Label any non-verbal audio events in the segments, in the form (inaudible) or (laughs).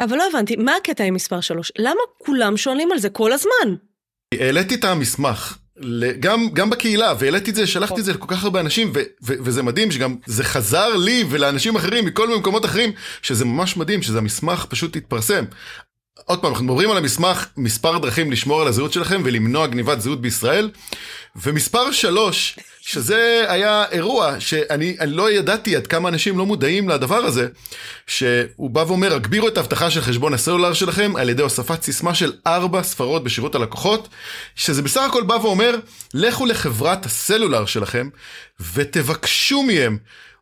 אבל לא הבנתי, מה הקטע עם מספר 3? למה כולם שואלים על זה כל הזמן? העליתי את המסמך. גם, גם בקהילה, והעליתי את זה, שלחתי את זה לכל כך הרבה אנשים, ו- ו- וזה מדהים שגם זה חזר לי ולאנשים אחרים מכל מיני מקומות אחרים, שזה ממש מדהים, שזה המסמך פשוט התפרסם. עוד פעם, אנחנו מדברים על המסמך, מספר דרכים לשמור על הזהות שלכם ולמנוע גניבת זהות בישראל. ומספר שלוש, שזה היה אירוע שאני לא ידעתי עד כמה אנשים לא מודעים לדבר הזה, שהוא בא ואומר, הגבירו את האבטחה של חשבון הסלולר שלכם על ידי הוספת סיסמה של ארבע ספרות בשירות הלקוחות, שזה בסך הכל בא ואומר, לכו לחברת הסלולר שלכם ותבקשו מהם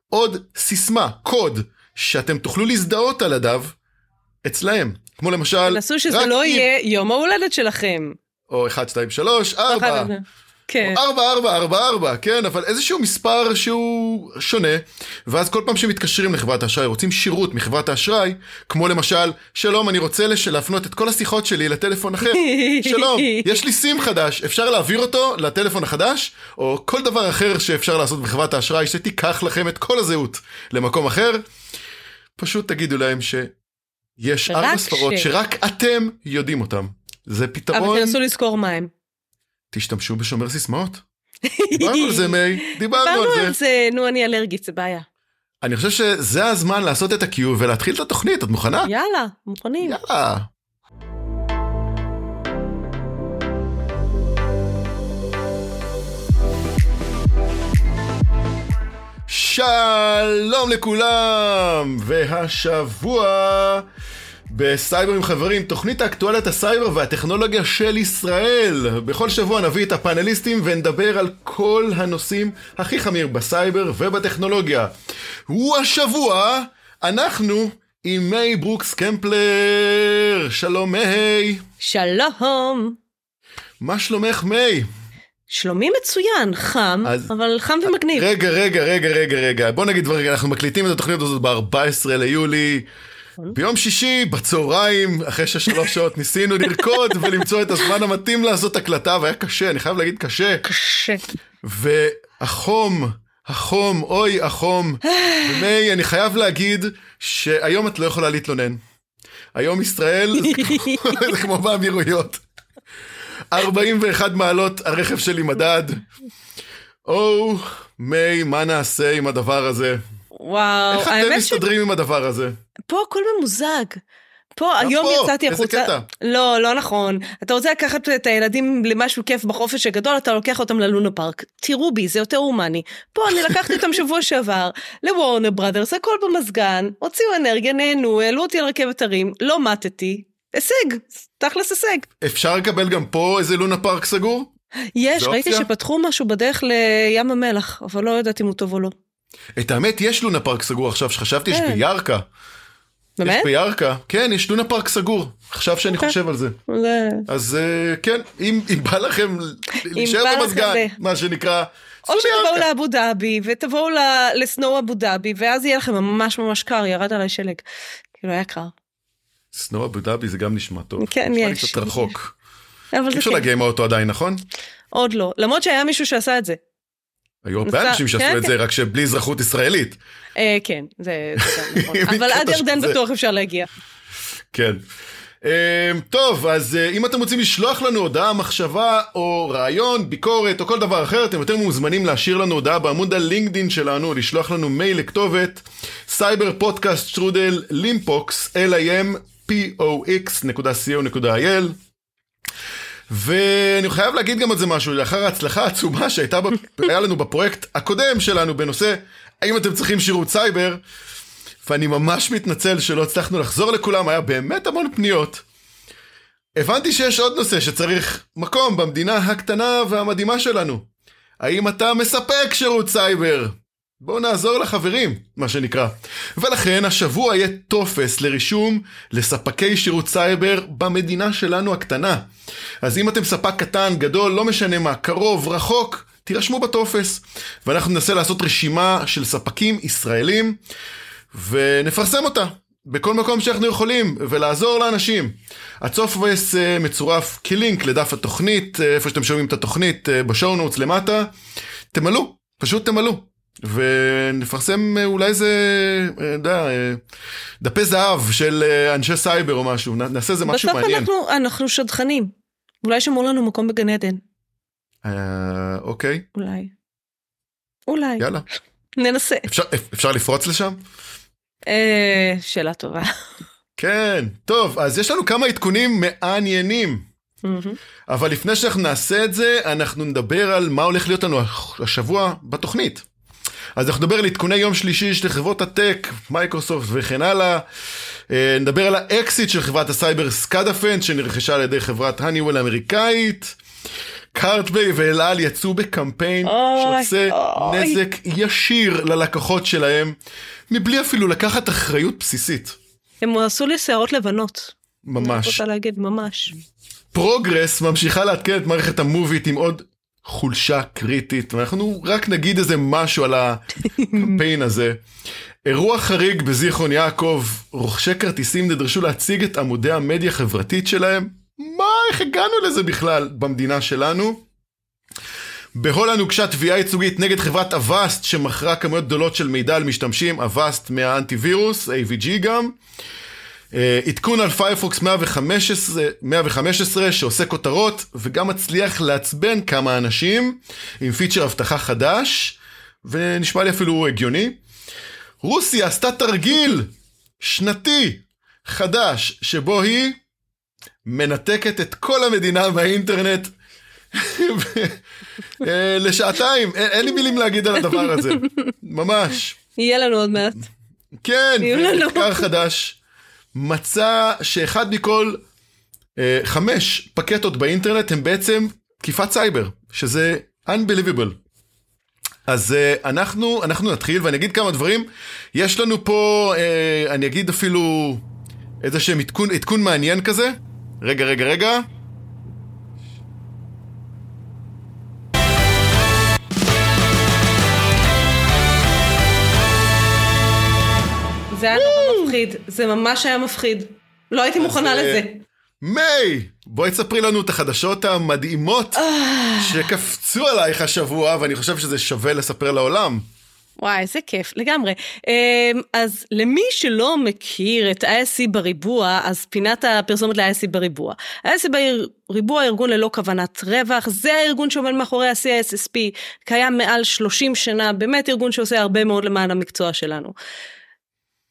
עוד סיסמה, קוד, שאתם תוכלו להזדהות על ידיו אצלהם. כמו למשל, תנסו שזה לא יהיה יום ההולדת שלכם. או 1, 2, 3, 4. כן. 4, 4, 4, 4, כן, אבל איזשהו מספר שהוא שונה, ואז כל פעם שמתקשרים לחברת האשראי, רוצים שירות מחברת האשראי, כמו למשל, שלום, אני רוצה להפנות את כל השיחות שלי לטלפון אחר. (laughs) שלום, יש לי סים חדש, אפשר להעביר אותו לטלפון החדש, או כל דבר אחר שאפשר לעשות בחברת האשראי, שתיקח לכם את כל הזהות למקום אחר. פשוט תגידו להם ש... יש ארבע ספרות ש... שרק אתם יודעים אותם. זה פתרון... אבל תנסו לזכור מה הם. תשתמשו בשומר סיסמאות. (laughs) דיברנו על זה, מיי. דיברנו על זה. דיברנו על זה, נו, אני אלרגית, זה בעיה. אני חושב שזה הזמן לעשות את ה-cue ולהתחיל את התוכנית, את מוכנה? יאללה, מוכנים. יאללה. שלום לכולם, והשבוע בסייבר עם חברים, תוכנית אקטואליית הסייבר והטכנולוגיה של ישראל. בכל שבוע נביא את הפאנליסטים ונדבר על כל הנושאים הכי חמים בסייבר ובטכנולוגיה. והשבוע, אנחנו עם מיי ברוקס קמפלר. שלום מיי. שלום. מה שלומך מיי? שלומי מצוין, חם, אז... אבל חם ומגניב. רגע, רגע, רגע, רגע, רגע. בוא נגיד דברים, אנחנו מקליטים את התוכנית הזאת ב-14 ליולי. נכון. ביום שישי, בצהריים, אחרי ששלוש שעות ניסינו לרקוד (laughs) ולמצוא את הזמן המתאים לעשות הקלטה, והיה קשה, אני חייב להגיד קשה. קשה. והחום, החום, אוי, החום. ומי, אני חייב להגיד שהיום את לא יכולה להתלונן. היום ישראל זה כמו (laughs) באמירויות. 41 מעלות, הרכב שלי מדד. או, מי, מה נעשה עם הדבר הזה? וואו, איך אתם מסתדרים ש... עם הדבר הזה? פה הכל ממוזג. פה, היום פה? יצאתי החוצה. איזה קטע? לא, לא נכון. אתה רוצה לקחת את הילדים למשהו כיף בחופש הגדול, אתה לוקח אותם ללונה פארק. תראו בי, זה יותר הומני. פה אני לקחתי אותם (laughs) שבוע שעבר, לוורנר בראדרס, הכל במזגן, הוציאו אנרגיה, נהנו, העלו אותי על רכבת הרים, לא מתתי, הישג, תכלס הישג. אפשר לקבל גם פה איזה לונה פארק סגור? יש, ראיתי שפתחו משהו בדרך לים המלח, אבל לא יודעת אם הוא טוב או לא. את האמת, יש לונה פארק סגור עכשיו, שחשבתי יש כן. בירכא. באמת? יש בירכא, כן, יש לונה פארק סגור, עכשיו שאני אוקיי. חושב על זה. אז אה, כן, אם בא לכם להישאר במזגן, מה שנקרא, או שתבואו לאבו דאבי, ותבואו ל Snow Abu Dhabi, ואז יהיה לכם ממש ממש קר, ירד עליי שלג. כאילו היה קר. Snow Abu Dhabi זה גם נשמע טוב. כן, יש. נשמע לי קצת רחוק. אי אפשר להגיע עם האוטו עדיין, נכון? עוד לא, למרות שהיה מישהו שעשה את זה. היו הרבה אנשים שעשו כן, את זה, כן. רק שבלי אזרחות ישראלית. אה, כן, זה (laughs) נכון. אבל עד ירדן בטוח אפשר להגיע. כן. אה, טוב, אז אה, אם אתם רוצים לשלוח לנו הודעה, מחשבה או רעיון, ביקורת או כל דבר אחר, אתם יותר מוזמנים להשאיר לנו הודעה בעמוד הלינקדין שלנו, לשלוח לנו מייל לכתובת cyber podcast שטרודל limpox, limpox.co.il ואני חייב להגיד גם על זה משהו, לאחר ההצלחה העצומה שהייתה (laughs) היה לנו בפרויקט הקודם שלנו בנושא האם אתם צריכים שירות סייבר, ואני ממש מתנצל שלא הצלחנו לחזור לכולם, היה באמת המון פניות. הבנתי שיש עוד נושא שצריך מקום במדינה הקטנה והמדהימה שלנו. האם אתה מספק שירות סייבר? בואו נעזור לחברים, מה שנקרא. ולכן השבוע יהיה טופס לרישום לספקי שירות סייבר במדינה שלנו הקטנה. אז אם אתם ספק קטן, גדול, לא משנה מה, קרוב, רחוק, תירשמו בטופס. ואנחנו ננסה לעשות רשימה של ספקים ישראלים, ונפרסם אותה. בכל מקום שאנחנו יכולים, ולעזור לאנשים. הטופס uh, מצורף כלינק לדף התוכנית, uh, איפה שאתם שומעים את התוכנית, uh, ב show notes למטה. תמלאו, פשוט תמלאו. ונפרסם אולי איזה, יודע, דפי זהב של אנשי סייבר או משהו, נעשה איזה משהו מעניין. בסוף אנחנו, אנחנו שדכנים, אולי שמור לנו מקום בגן עדן. אה, אוקיי. אולי. אולי. יאללה. (laughs) ננסה. אפשר, אפשר לפרוץ לשם? אה, שאלה טובה. (laughs) כן, טוב, אז יש לנו כמה עדכונים מעניינים. אבל לפני שאנחנו נעשה את זה, אנחנו נדבר על מה הולך להיות לנו השבוע בתוכנית. אז אנחנו נדבר על עדכוני יום שלישי של חברות הטק, מייקרוסופט וכן הלאה. אה, נדבר על האקזיט של חברת הסייבר סקאדפנס שנרכשה על ידי חברת האניוול האמריקאית. קארדביי ואל על יצאו בקמפיין שעושה נזק ישיר ללקוחות שלהם, מבלי אפילו לקחת אחריות בסיסית. הם עשו לי שערות לבנות. ממש. אני רוצה להגיד ממש. פרוגרס ממשיכה לעדכן את מערכת ה MOVEit עם עוד חולשה קריטית, ואנחנו רק נגיד איזה משהו על הקמפיין הזה. אירוע חריג בזיכרון יעקב, רוכשי כרטיסים נדרשו להציג את עמודי המדיה החברתית שלהם. מה, איך הגענו לזה בכלל במדינה שלנו? בהולנד הוגשה תביעה ייצוגית נגד חברת אבאסט שמכרה כמויות גדולות של מידע על משתמשים, אבאסט מהאנטי וירוס, AVG גם. אה, עדכון על פיירפוקס 115, 115 שעושה כותרות וגם מצליח לעצבן כמה אנשים עם פיצ'ר אבטחה חדש ונשמע לי אפילו הגיוני. רוסיה עשתה תרגיל שנתי חדש שבו היא מנתקת את כל המדינה מהאינטרנט (laughs) אה, לשעתיים, אין לי מילים להגיד על הדבר הזה, ממש. יהיה לנו עוד מעט. כן, מחקר חדש מצא שאחד מכל אה, חמש פקטות באינטרנט הם בעצם תקיפת סייבר, שזה unbelievable. אז uh, אנחנו, אנחנו נתחיל ואני אגיד כמה דברים. יש לנו פה, uh, אני אגיד אפילו איזה שהם עדכון, עדכון מעניין כזה. רגע, רגע, רגע. זה היה מפחיד, זה ממש היה מפחיד. לא הייתי מוכנה אה, לזה. מיי, בואי תספרי לנו את החדשות המדהימות אה. שקפצו עלייך השבוע, ואני חושב שזה שווה לספר לעולם. וואי, איזה כיף, לגמרי. אמ, אז למי שלא מכיר את ISC בריבוע, אז פינת הפרסומת ל-ISC בריבוע. ISC בריבוע ארגון ללא כוונת רווח, זה הארגון שעומד מאחורי ה-CISSP, קיים מעל 30 שנה, באמת ארגון שעושה הרבה מאוד למען המקצוע שלנו.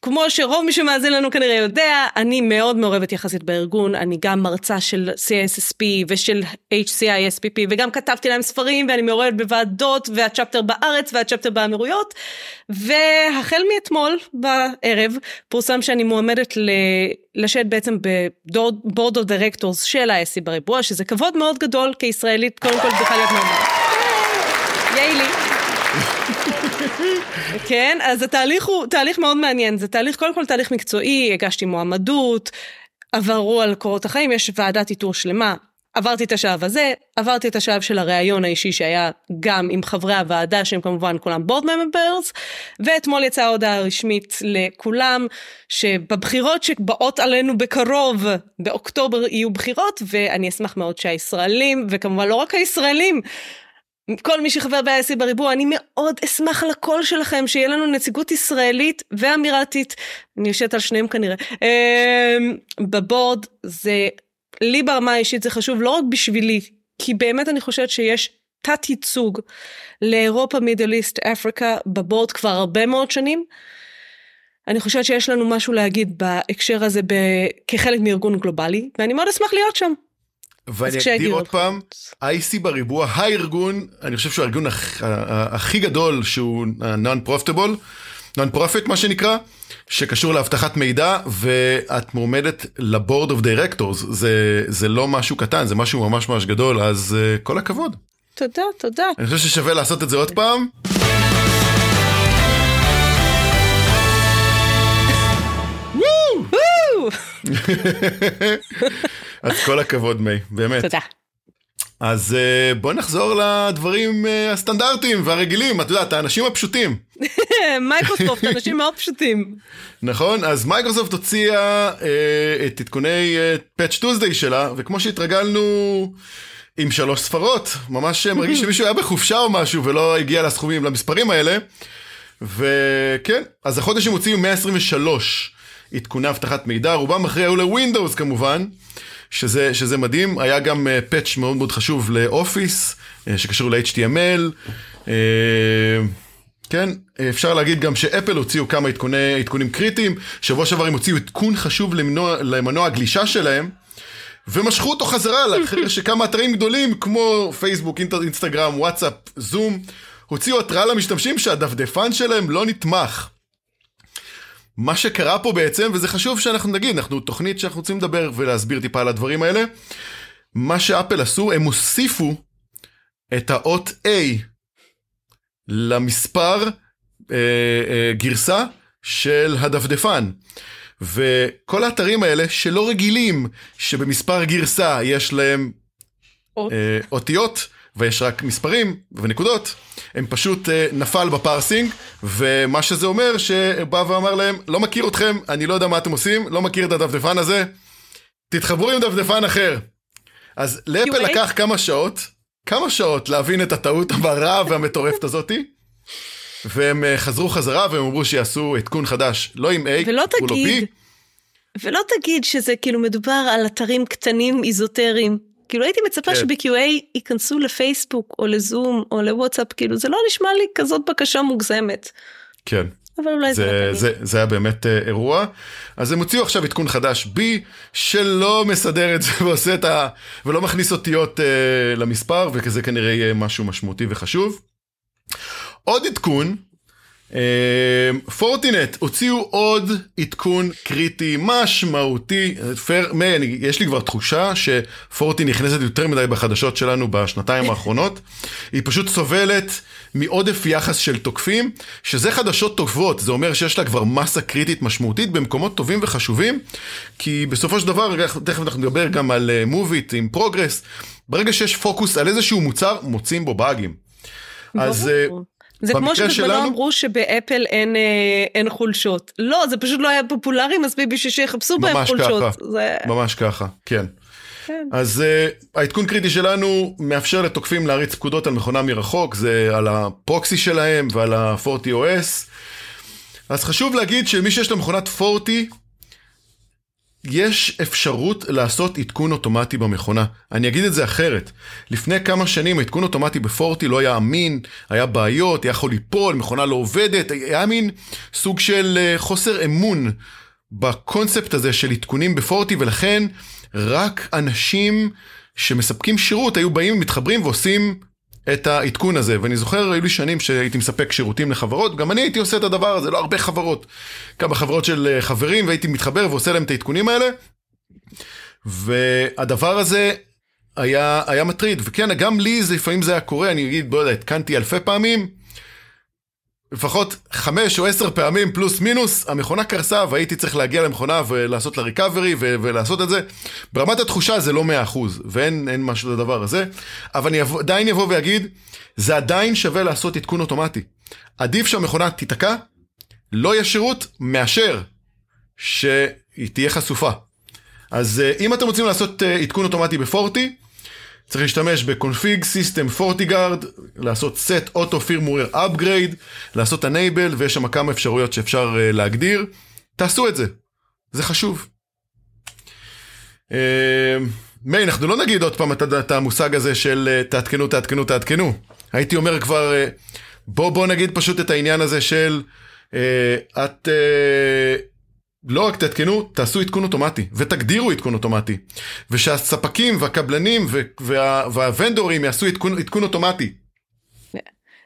כמו שרוב מי שמאזין לנו כנראה יודע, אני מאוד מעורבת יחסית בארגון, אני גם מרצה של CISSP ושל HCISPP וגם כתבתי להם ספרים ואני מעורבת בוועדות וה chapter בארץ וה chapter באמירויות. והחל מאתמול בערב פורסם שאני מועמדת לשבת בעצם ב board of directors של ה-ISC בריבוע שזה כבוד מאוד גדול כישראלית קודם כל צריכה להיות מאוד ייי לי כן, אז התהליך הוא תהליך מאוד מעניין, זה תהליך, קודם כל תהליך מקצועי, הגשתי מועמדות, עברו על קורות החיים, יש ועדת איתור שלמה. עברתי את השלב הזה, עברתי את השלב של הראיון האישי שהיה גם עם חברי הוועדה שהם כמובן כולם בורד ממברס, ואתמול יצאה הודעה רשמית לכולם שבבחירות שבאות עלינו בקרוב, באוקטובר יהיו בחירות, ואני אשמח מאוד שהישראלים, וכמובן לא רק הישראלים, כל מי שחבר ב-IC בריבוע, אני מאוד אשמח על הקול שלכם, שיהיה לנו נציגות ישראלית ואמירתית, אני יושבת על שניהם כנראה, אמ, בבורד, זה, לי ברמה האישית זה חשוב לא רק בשבילי, כי באמת אני חושבת שיש תת ייצוג לאירופה, מידל איסט, אפריקה, בבורד כבר הרבה מאוד שנים. אני חושבת שיש לנו משהו להגיד בהקשר הזה כחלק מארגון גלובלי, ואני מאוד אשמח להיות שם. ואני אגדיר עוד פעם, ISC בריבוע, הארגון, אני חושב שהוא הארגון הכי גדול שהוא non-profitable, non-profit מה שנקרא, שקשור לאבטחת מידע, ואת מועמדת ל board of directors, זה לא משהו קטן, זה משהו ממש ממש גדול, אז uh, כל הכבוד. תודה, תודה. אני חושב ששווה לעשות את זה עוד פעם. (laughs) אז כל הכבוד מי, באמת. תודה. אז uh, בוא נחזור לדברים uh, הסטנדרטיים והרגילים, את יודעת, האנשים הפשוטים. (laughs) מייקרוסופט, (laughs) אנשים מאוד פשוטים. נכון, אז מייקרוסופט הוציאה uh, את עדכוני patch uh, Tuesday שלה, וכמו שהתרגלנו, עם שלוש ספרות, ממש מרגיש שמישהו היה בחופשה או משהו ולא הגיע לסכומים, למספרים האלה. וכן, אז החודש הם הוציאו 123 עדכוני אבטחת מידע, רובם אחרי היו לווינדוס כמובן, שזה, שזה מדהים, היה גם patch uh, מאוד מאוד חשוב לאופיס, uh, שקשור ל-HTML. Uh, כן, אפשר להגיד גם שאפל הוציאו כמה עדכוני, עדכונים קריטיים, שבוע שעבר הם הוציאו עדכון חשוב למנוע, למנוע הגלישה שלהם, ומשכו אותו חזרה לאחר (laughs) שכמה אתרים גדולים כמו פייסבוק, אינסטגרם, וואטסאפ, זום, הוציאו התראה למשתמשים שהדפדפן שלהם לא נתמך. מה שקרה פה בעצם, וזה חשוב שאנחנו נגיד, אנחנו תוכנית שאנחנו רוצים לדבר ולהסביר טיפה על הדברים האלה, מה שאפל עשו, הם הוסיפו את האות A למספר אה, אה, גרסה של הדפדפן. וכל האתרים האלה שלא רגילים שבמספר גרסה יש להם אות. אה, אותיות ויש רק מספרים ונקודות, הם פשוט אה, נפל בפרסינג, ומה שזה אומר שבא ואמר להם, לא מכיר אתכם, אני לא יודע מה אתם עושים, לא מכיר את הדפדפן הזה, תתחברו עם דפדפן אחר. אז לאפל לקח כמה שעות, כמה שעות להבין את הטעות המרה (laughs) והמטורפת הזאתי. והם אה, חזרו חזרה והם אמרו שיעשו עדכון חדש, לא עם A, ולא תגיד, ולא תגיד שזה כאילו מדובר על אתרים קטנים איזוטריים. כאילו הייתי מצפה כן. שב-QA ייכנסו לפייסבוק או לזום או לוואטסאפ, כאילו זה לא נשמע לי כזאת בקשה מוגזמת. כן. אבל אולי זה, זה, זה, זה היה באמת uh, אירוע. אז הם הוציאו עכשיו עדכון חדש בי, שלא מסדר את זה (laughs) ועושה את ה... ולא מכניס אותיות uh, למספר, וכזה כנראה יהיה משהו משמעותי וחשוב. עוד עדכון, פורטינט הוציאו עוד עדכון קריטי משמעותי, פר, מי, אני, יש לי כבר תחושה שפורטי נכנסת יותר מדי בחדשות שלנו בשנתיים (laughs) האחרונות, היא פשוט סובלת מעודף יחס של תוקפים, שזה חדשות טובות, זה אומר שיש לה כבר מסה קריטית משמעותית במקומות טובים וחשובים, כי בסופו של דבר, תכף אנחנו נדבר גם על MOVEit עם פרוגרס, ברגע שיש פוקוס על איזשהו מוצר, מוצאים בו באגים. אז... זה כמו שבזמנו שלנו... אמרו שבאפל אין, אה, אין חולשות. לא, זה פשוט לא היה פופולרי מספיק בשביל שיחפשו בהם חולשות. ככה, זה... ממש ככה, כן. כן. אז uh, העדכון קריטי שלנו מאפשר לתוקפים להריץ פקודות על מכונה מרחוק, זה על הפרוקסי שלהם ועל ה-40OS. אז חשוב להגיד שמי שיש לו מכונת 40, יש אפשרות לעשות עדכון אוטומטי במכונה. אני אגיד את זה אחרת. לפני כמה שנים עדכון אוטומטי בפורטי לא היה אמין, היה בעיות, היה יכול ליפול, מכונה לא עובדת, היה מין סוג של אה, חוסר אמון בקונספט הזה של עדכונים בפורטי, ולכן רק אנשים שמספקים שירות היו באים, מתחברים ועושים את העדכון הזה, ואני זוכר, היו לי שנים שהייתי מספק שירותים לחברות, גם אני הייתי עושה את הדבר הזה, לא הרבה חברות, כמה חברות של אה, חברים, והייתי מתחבר ועושה להם את העדכונים האלה, והדבר הזה היה, היה מטריד, וכן, גם לי זה לפעמים זה היה קורה, אני אגיד, יודע, התקנתי אלפי פעמים, לפחות חמש או עשר פעמים פלוס מינוס, המכונה קרסה והייתי צריך להגיע למכונה ולעשות לה ריקאברי ולעשות את זה. ברמת התחושה זה לא מאה אחוז, ואין משהו לדבר הזה, אבל אני עדיין אבוא ואגיד, זה עדיין שווה לעשות עדכון אוטומטי. עדיף שהמכונה תיתקע, לא יהיה שירות, מאשר שהיא תהיה חשופה. אז אה, אם אתם רוצים לעשות אה, עדכון אוטומטי בפורטי, צריך להשתמש ב-config system FortiGuard, לעשות set auto firmware upgrade, לעשות enable, ויש שם כמה אפשרויות שאפשר uh, להגדיר. תעשו את זה, זה חשוב. Uh, מיי, אנחנו לא נגיד עוד פעם את, את המושג הזה של uh, תעדכנו, תעדכנו, תעדכנו. הייתי אומר כבר, uh, בוא, בוא נגיד פשוט את העניין הזה של uh, את... Uh, לא רק תעדכנו, תעשו עדכון אוטומטי, ותגדירו עדכון אוטומטי. ושהספקים והקבלנים וה, והוונדורים יעשו עדכון, עדכון אוטומטי.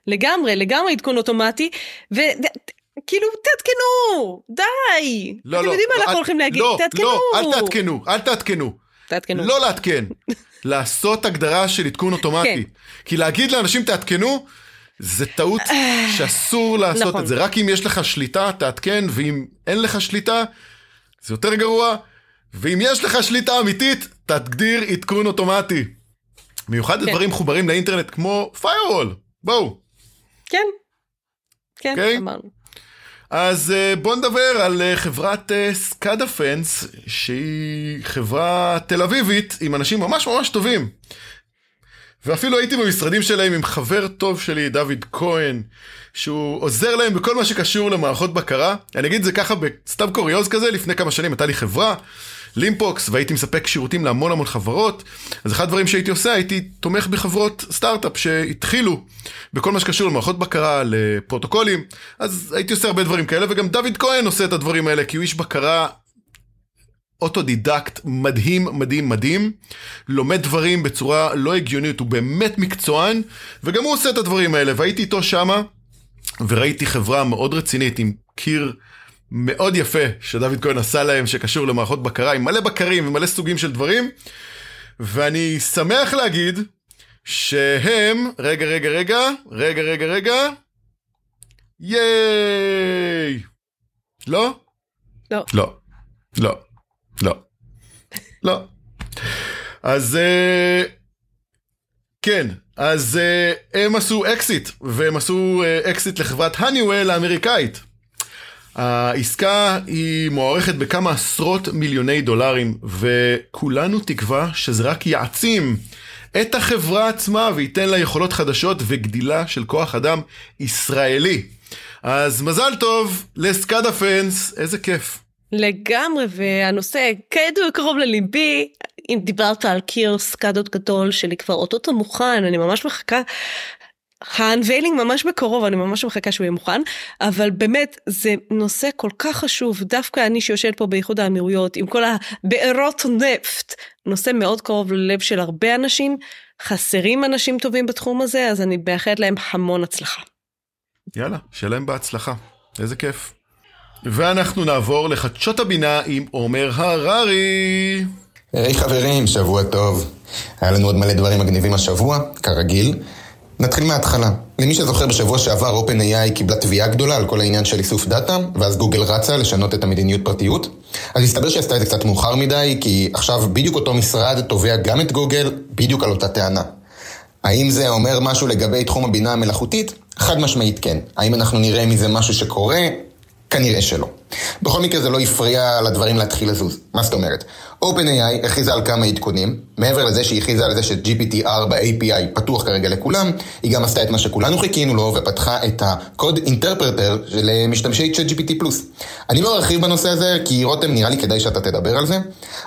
לגמרי, לגמרי עדכון אוטומטי, וכאילו, תעדכנו, די. לא, אתם לא, יודעים מה לא, אנחנו הולכים להגיד, לא, תעדכנו. לא, אל תעדכנו, אל תעדכנו. תעדכנו. לא לעדכן, (laughs) לעשות הגדרה של עדכון אוטומטי. כן. כי להגיד לאנשים תעדכנו, זה טעות שאסור לעשות נכון. את זה. רק אם יש לך שליטה, תעדכן, ואם אין לך שליטה, זה יותר גרוע. ואם יש לך שליטה אמיתית, תגדיר עדכון אוטומטי. מיוחד כן. דברים מחוברים לאינטרנט כמו firewall, בואו. כן, כן, okay? אוקיי? אמרנו. אז אה, בואו נדבר על אה, חברת סקאדה פנס, שהיא חברה תל אביבית עם אנשים ממש ממש טובים. ואפילו הייתי במשרדים שלהם עם חבר טוב שלי, דוד כהן, שהוא עוזר להם בכל מה שקשור למערכות בקרה. אני אגיד את זה ככה בסתם קוריוז כזה, לפני כמה שנים הייתה לי חברה, לימפוקס, והייתי מספק שירותים להמון המון חברות. אז אחד הדברים שהייתי עושה, הייתי תומך בחברות סטארט-אפ שהתחילו בכל מה שקשור למערכות בקרה, לפרוטוקולים. אז הייתי עושה הרבה דברים כאלה, וגם דוד כהן עושה את הדברים האלה, כי הוא איש בקרה אוטודידקט מדהים, מדהים, מדהים, לומד דברים בצורה לא הגיונית, הוא באמת מקצוען, וגם הוא עושה את הדברים האלה, והייתי איתו שמה, וראיתי חברה מאוד רצינית עם קיר מאוד יפה שדוד כהן עשה להם, שקשור למערכות בקרה, עם מלא בקרים ומלא סוגים של דברים, ואני שמח להגיד שהם, רגע, רגע, רגע, רגע, רגע, רגע, ייי! לא? לא. לא. לא. לא. אז אה, כן, אז אה, הם עשו אקזיט, והם עשו אקזיט לחברת האניוול האמריקאית. העסקה היא מוערכת בכמה עשרות מיליוני דולרים, וכולנו תקווה שזה רק יעצים את החברה עצמה וייתן לה יכולות חדשות וגדילה של כוח אדם ישראלי. אז מזל טוב לסקאדה פנס, איזה כיף. לגמרי, והנושא כידוע קרוב לליבי, אם דיברת על קיר סקדות גדול שלי כבר אוטוטו מוכן, אני ממש מחכה. האנביילינג ממש בקרוב, אני ממש מחכה שהוא יהיה מוכן, אבל באמת זה נושא כל כך חשוב, דווקא אני שיושבת פה באיחוד האמירויות עם כל הבארות נפט, נושא מאוד קרוב ללב של הרבה אנשים, חסרים אנשים טובים בתחום הזה, אז אני מאחלת להם המון הצלחה. יאללה, להם בהצלחה, איזה כיף. ואנחנו נעבור לחדשות הבינה עם עומר הררי. היי חברים, שבוע טוב. היה לנו עוד מלא דברים מגניבים השבוע, כרגיל. נתחיל מההתחלה. למי שזוכר, בשבוע שעבר OpenAI קיבלה תביעה גדולה על כל העניין של איסוף דאטה, ואז גוגל רצה לשנות את המדיניות פרטיות. אז הסתבר שעשתה את זה קצת מאוחר מדי, כי עכשיו בדיוק אותו משרד תובע גם את גוגל, בדיוק על אותה טענה. האם זה אומר משהו לגבי תחום הבינה המלאכותית? חד משמעית כן. האם אנחנו נראה מזה משהו שקורה? כנראה שלא. בכל מקרה זה לא הפריע לדברים להתחיל לזוז. מה זאת אומרת? OpenAI הכריזה על כמה עדכונים, מעבר לזה שהיא הכריזה על זה ש-GPT-4 API פתוח כרגע לכולם, היא גם עשתה את מה שכולנו חיכינו לו ופתחה את ה-Code Interpreter של משתמשי ChatGPT+. אני לא ארחיב בנושא הזה, כי רותם נראה לי כדאי שאתה תדבר על זה,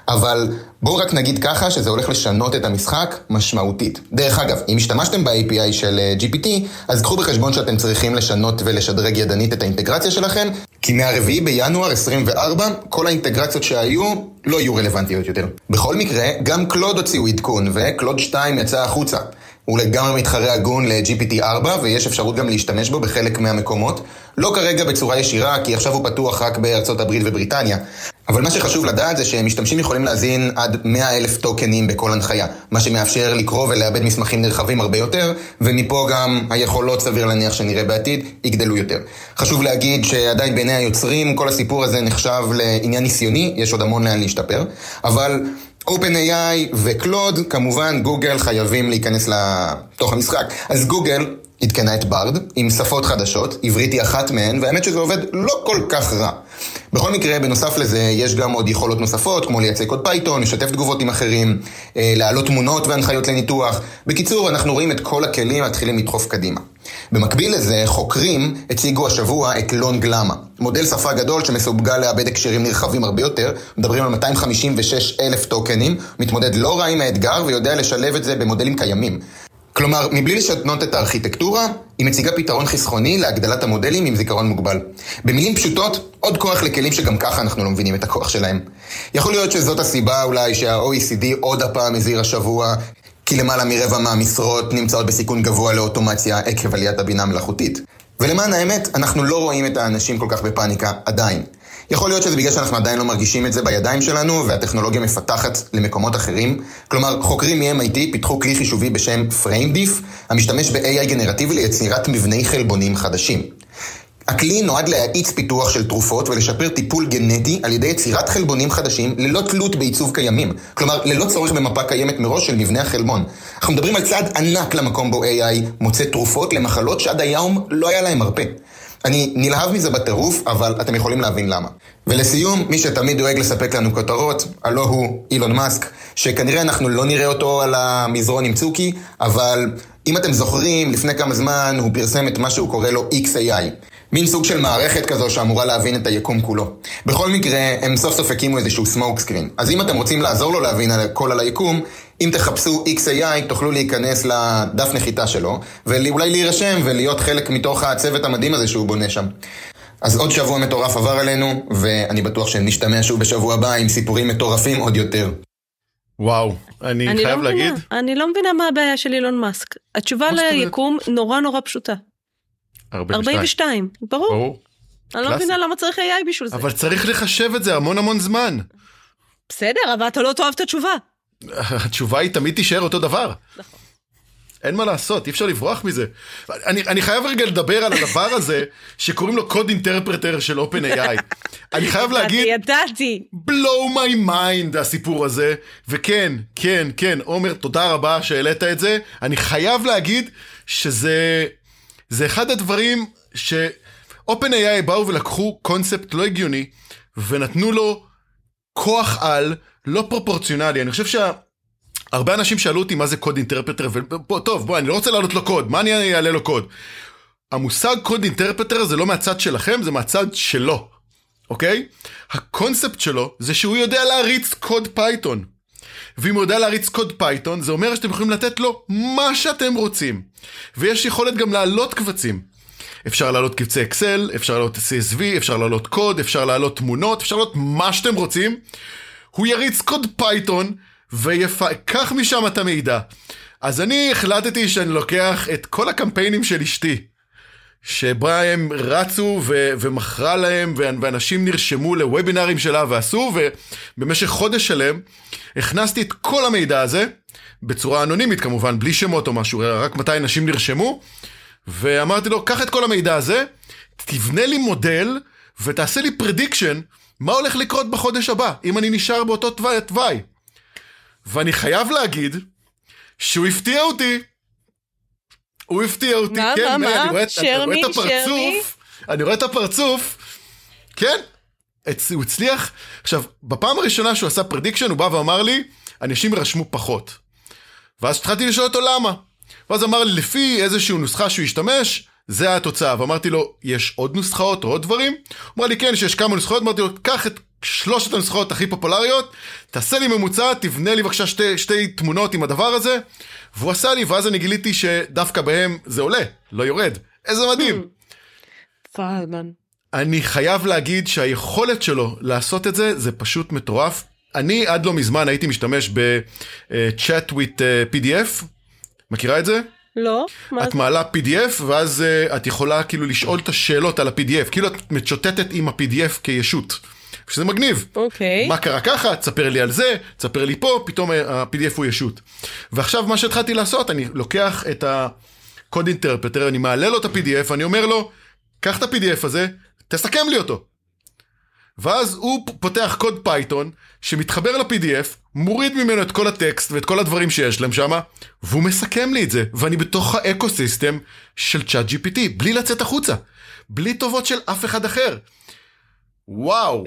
אבל בואו רק נגיד ככה שזה הולך לשנות את המשחק משמעותית. דרך אגב, אם השתמשתם ב-API של אה, GPT, אז קחו בחשבון שאתם צריכים לשנות ולשדרג ידנית את האינטגרציה שלכם, כי מהרביעי בינואר 24, כל האינטגרציות שהיו לא יהיו רלוונטיות יותר. בכל מקרה, גם קלוד הוציאו עדכון, וקלוד 2 יצא החוצה. הוא לגמרי מתחרה הגון ל-GPT-4, ויש אפשרות גם להשתמש בו בחלק מהמקומות. לא כרגע בצורה ישירה, כי עכשיו הוא פתוח רק בארצות הברית ובריטניה. אבל מה שחשוב לדעת זה שמשתמשים יכולים להזין עד 100 אלף טוקנים בכל הנחיה, מה שמאפשר לקרוא ולעבד מסמכים נרחבים הרבה יותר, ומפה גם היכולות, סביר להניח שנראה בעתיד, יגדלו יותר. חשוב להגיד שעדיין בעיני היוצרים כל הסיפור הזה נחשב לעניין ניסיוני, יש עוד המון לאן להשתפר, אבל... OpenAI ו Claude, כמובן גוגל חייבים להיכנס לתוך המשחק. אז גוגל עדכנה את Bard עם שפות חדשות, עברית היא אחת מהן, והאמת שזה עובד לא כל כך רע. בכל מקרה, בנוסף לזה, יש גם עוד יכולות נוספות, כמו לייצא קוד Python, לשתף תגובות עם אחרים, אה, להעלות תמונות והנחיות לניתוח. בקיצור, אנחנו רואים את כל הכלים מתחילים לדחוף קדימה. במקביל לזה, חוקרים הציגו השבוע את לונג למה, מודל שפה גדול שמסוגל לאבד הקשרים נרחבים הרבה יותר, מדברים על 256 אלף טוקנים, מתמודד לא רע עם האתגר ויודע לשלב את זה במודלים קיימים. כלומר, מבלי לשנות את הארכיטקטורה, היא מציגה פתרון חסכוני להגדלת המודלים עם זיכרון מוגבל. במילים פשוטות, עוד כוח לכלים שגם ככה אנחנו לא מבינים את הכוח שלהם. יכול להיות שזאת הסיבה אולי שה-OECD עוד הפעם הזהיר השבוע, כי למעלה מרבע מהמשרות נמצאות בסיכון גבוה לאוטומציה עקב עליית הבינה המלאכותית. ולמען האמת, אנחנו לא רואים את האנשים כל כך בפאניקה עדיין. יכול להיות שזה בגלל שאנחנו עדיין לא מרגישים את זה בידיים שלנו, והטכנולוגיה מפתחת למקומות אחרים. כלומר, חוקרים מ-MIT פיתחו כלי חישובי בשם FrameDiff, המשתמש ב-AI גנרטיבי ליצירת מבני חלבונים חדשים. הכלי נועד להאיץ פיתוח של תרופות ולשפר טיפול גנטי על ידי יצירת חלבונים חדשים ללא תלות בעיצוב קיימים. כלומר, ללא צורך במפה קיימת מראש של מבנה החלבון. אנחנו מדברים על צעד ענק למקום בו AI מוצא תרופות למחלות שעד היום לא היה להם מרפא. אני נלהב מזה בטירוף, אבל אתם יכולים להבין למה. ולסיום, מי שתמיד דואג לספק לנו כותרות, הלא הוא אילון מאסק, שכנראה אנחנו לא נראה אותו על המזרון עם צוקי, אבל אם אתם זוכרים, לפני כמה זמן הוא פרסם את מה שהוא קורא לו XAI. מין סוג של מערכת כזו שאמורה להבין את היקום כולו. בכל מקרה, הם סוף סוף הקימו איזשהו סמוק סקרין. אז אם אתם רוצים לעזור לו להבין הכל על היקום, אם תחפשו XAI, תוכלו להיכנס לדף נחיתה שלו, ואולי להירשם ולהיות חלק מתוך הצוות המדהים הזה שהוא בונה שם. אז עוד שבוע מטורף עבר עלינו, ואני בטוח שנשתמע שוב בשבוע הבא עם סיפורים מטורפים עוד יותר. וואו, אני, אני חייב לא להגיד. מבינה, אני לא מבינה מה הבעיה של אילון מאסק. התשובה ליקום נורא נורא פשוטה. 42. 42, ברור. ברור. אני לא מבינה למה צריך AI בשביל זה. אבל צריך לחשב את זה המון המון זמן. בסדר, אבל אתה לא תאהב את התשובה. התשובה היא תמיד תישאר אותו דבר. נכון. אין מה לעשות, אי אפשר לברוח מזה. אני, אני חייב רגע לדבר על הדבר הזה, שקוראים לו קוד אינטרפרטר של OpenAI. אני חייב להגיד... ידעתי. blow my mind הסיפור הזה, וכן, כן, כן, עומר, תודה רבה שהעלית את זה. אני חייב להגיד שזה זה אחד הדברים ש... OpenAI באו ולקחו קונספט לא הגיוני, ונתנו לו כוח על לא פרופורציונלי. אני חושב שה... אנשים שאלו אותי מה זה code interpreter, וטוב, בוא, אני לא רוצה להעלות לו קוד, מה אני אעלה לו קוד? המושג code interpreter זה לא מהצד שלכם, זה מהצד שלו, אוקיי? הקונספט שלו זה שהוא יודע להריץ קוד Python. ואם הוא יודע להריץ קוד Python, זה אומר שאתם יכולים לתת לו מה שאתם רוצים. ויש יכולת גם להעלות קבצים. אפשר להעלות קבצי אקסל, אפשר להעלות CSV, אפשר להעלות קוד, אפשר להעלות תמונות, אפשר להעלות מה שאתם רוצים. הוא יריץ קוד Python ויקח משם את המידע. אז אני החלטתי שאני לוקח את כל הקמפיינים של אשתי, שבה הם רצו ו- ומכרה להם, ואנשים נרשמו לוובינרים שלה ועשו, ובמשך חודש שלם הכנסתי את כל המידע הזה, בצורה אנונימית כמובן, בלי שמות או משהו, רק מתי אנשים נרשמו, ואמרתי לו, קח את כל המידע הזה, תבנה לי מודל, ותעשה לי prediction, מה הולך לקרות בחודש הבא, אם אני נשאר באותו תוואי. ואני חייב להגיד שהוא הפתיע אותי. הוא הפתיע אותי, מה, כן, מה, מה? אני רואה, שרמי, אני רואה את הפרצוף, אני רואה את הפרצוף, כן, הוא הצליח. עכשיו, בפעם הראשונה שהוא עשה prediction, הוא בא ואמר לי, אנשים יירשמו פחות. ואז התחלתי לשאול אותו למה. ואז אמר לי, לפי איזושהי נוסחה שהוא השתמש, זה התוצאה. ואמרתי לו, יש עוד נוסחאות או עוד דברים? הוא אמר לי, כן, שיש כמה נוסחאות. אמרתי לו, קח את שלושת הנוסחאות הכי פופולריות, תעשה לי ממוצע, תבנה לי בבקשה שתי, שתי תמונות עם הדבר הזה. והוא עשה לי, ואז אני גיליתי שדווקא בהם זה עולה, לא יורד. איזה מדהים. פלמן. אני חייב להגיד שהיכולת שלו לעשות את זה, זה פשוט מטורף. אני עד לא מזמן הייתי משתמש ב-chat with אה, PDF, מכירה את זה? לא, את מעלה PDF ואז uh, את יכולה כאילו לשאול את השאלות על ה-PDF, כאילו את מצ'וטטת עם ה-PDF כישות. שזה מגניב. אוקיי. מה קרה ככה? תספר לי על זה, תספר לי פה, פתאום ה-PDF הוא ישות. ועכשיו מה שהתחלתי לעשות, אני לוקח את הקוד אינטרפטר, אני מעלה לו את ה-PDF, אני אומר לו, קח את ה-PDF הזה, תסכם לי אותו. ואז הוא פותח קוד Python שמתחבר ל-PDF, מוריד ממנו את כל הטקסט ואת כל הדברים שיש להם שם, והוא מסכם לי את זה, ואני בתוך ה ecosystem של ChatGPT, בלי לצאת החוצה, בלי טובות של אף אחד אחר. וואו.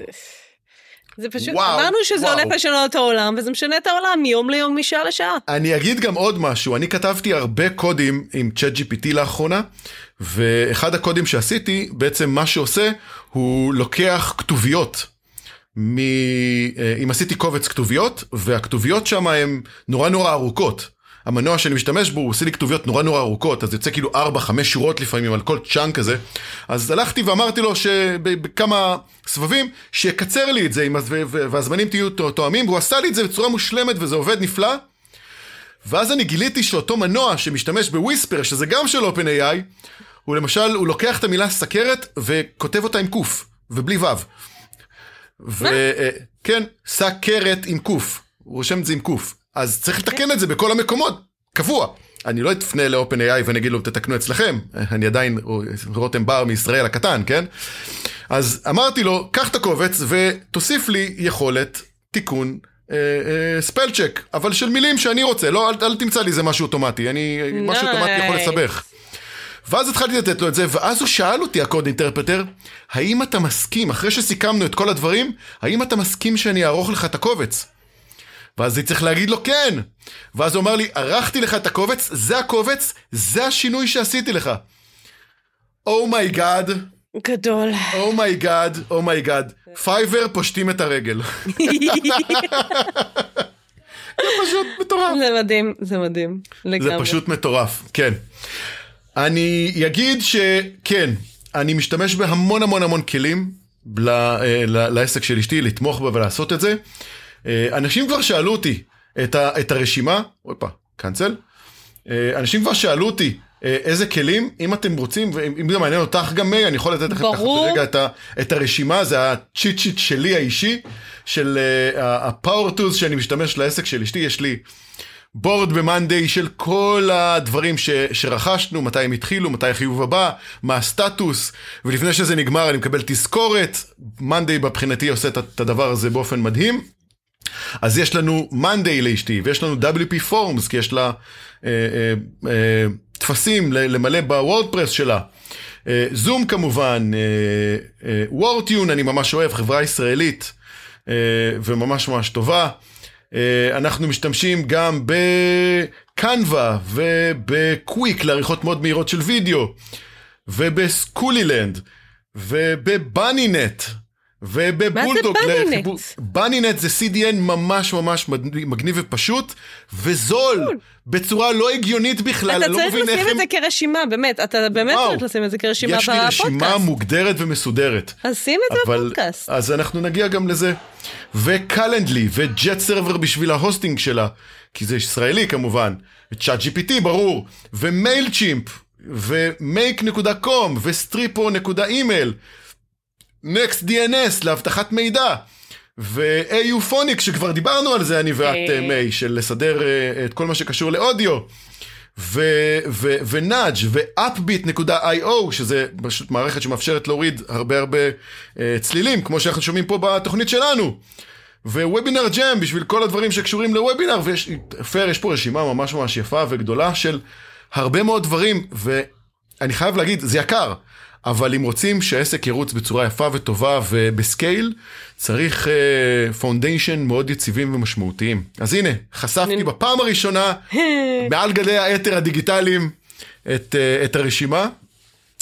זה פשוט, וואו, אמרנו שזה וואו. הולך לשנות את העולם, וזה משנה את העולם מיום ליום, משעה לשעה. אני אגיד גם עוד משהו, אני כתבתי הרבה קודים עם ChatGPT לאחרונה, ואחד הקודים שעשיתי, בעצם מה שעושה, הוא לוקח כתוביות. מ... אה, אם עשיתי קובץ כתוביות, והכתוביות שם הן נורא נורא ארוכות. המנוע שאני משתמש בו, הוא עושה לי כתוביות נורא נורא ארוכות, אז יוצא כאילו 4-5 שורות לפעמים על כל צ'אנק כזה. אז הלכתי ואמרתי לו שבכמה סבבים, שיקצר לי את זה, והזמנים תהיו תואמים, והוא עשה לי את זה בצורה מושלמת וזה עובד נפלא. ואז אני גיליתי שאותו מנוע שמשתמש בוויספר, שזה גם של OpenAI, הוא למשל, הוא לוקח את המילה סכרת וכותב אותה עם קוף, ובלי וו. וכן, אה, סכרת עם קוף, הוא רושם את זה עם קוף. אז צריך לתקן את זה בכל המקומות, קבוע. אני לא אפנה ל-OpenAI ואני אגיד לו, תתקנו אצלכם, אני עדיין רותם בר מישראל הקטן, כן? אז אמרתי לו, קח את הקובץ ותוסיף לי יכולת תיקון spell אה, אה, אבל של מילים שאני רוצה, לא, אל, אל תמצא לי איזה משהו אוטומטי, אני. משהו אוטומטי יכול לסבך. ואז התחלתי לתת לו את זה, ואז הוא שאל אותי, ה code interpreter, האם אתה מסכים, אחרי שסיכמנו את כל הדברים, האם אתה מסכים שאני אערוך לך את הקובץ? ואז אני צריך להגיד לו כן. ואז הוא אמר לי, ערכתי לך את הקובץ, זה הקובץ, זה השינוי שעשיתי לך. Oh my god. Oh גדול. אומייגאד, אומייגאד. פייבר פושטים את הרגל. (laughs) זה פשוט מטורף. זה מדהים, זה מדהים. לגמרי. זה פשוט מטורף, כן. אני אגיד שכן, אני משתמש בהמון המון המון כלים ל, אה, ל, לעסק של אשתי, לתמוך בה ולעשות את זה. אה, אנשים כבר שאלו אותי את, ה, את הרשימה, אופה, cancel. אה, אנשים כבר שאלו אותי איזה כלים, אם אתם רוצים, ואם זה מעניין אותך גם מי, אני יכול לתת לכם ככה ברגע את, ה, את הרשימה, זה ה cheat sheet שלי האישי, של ה power tools שאני משתמש לעסק של אשתי, יש לי board ב Monday של כל הדברים ש, שרכשנו, מתי הם התחילו, מתי החיוב הבא, מה הסטטוס, ולפני שזה נגמר אני מקבל תזכורת, Monday מבחינתי עושה את הדבר הזה באופן מדהים. אז יש לנו Monday לאשתי, ויש לנו WP Forms, כי יש לה אה, אה, אה, טפסים למלא בוורדפרס שלה. זום אה, כמובן, וורטיון אה, אה, אני ממש אוהב, חברה ישראלית אה, וממש ממש טובה. אה, אנחנו משתמשים גם בקנווה ובקוויק לעריכות מאוד מהירות של וידאו, ובסקולילנד, ובבאנינט. ובבולדוג, לחיבור... בנינט זה CDN ממש ממש מגניב ופשוט, וזול, בצורה לא הגיונית בכלל, אני לא מבין איך הם... אתה צריך לשים את זה כרשימה, באמת, אתה באמת צריך לשים את זה כרשימה בפודקאסט. יש לי רשימה מוגדרת ומסודרת. אז שים את זה בפודקאסט. אז אנחנו נגיע גם לזה. ו Calendly, ו JetServer בשביל ה hosting שלה, כי זה ישראלי כמובן, ו ChatGPT ברור, ו Mailchimp, ו Make.com, ו Stripo.email. NextDNS לאבטחת מידע. ו-AUphonic שכבר דיברנו על זה אני ואת אה. מיי של לסדר אה, את כל מה שקשור לאודיו. ונאג' ו-upbeat.io שזה פשוט מערכת שמאפשרת להוריד הרבה הרבה uh, צלילים כמו שאנחנו שומעים פה בתוכנית שלנו. ווובינר ג'ם בשביל כל הדברים שקשורים לוובינר ויש פייר יש פה רשימה ממש ממש יפה וגדולה של הרבה מאוד דברים ואני חייב להגיד זה יקר אבל אם רוצים שהעסק ירוץ בצורה יפה וטובה וב scale, צריך foundation uh, מאוד יציבים ומשמעותיים. אז הנה, חשפתי. בפעם הראשונה, (laughs) מעל גלי האתר הדיגיטליים, את, uh, את הרשימה.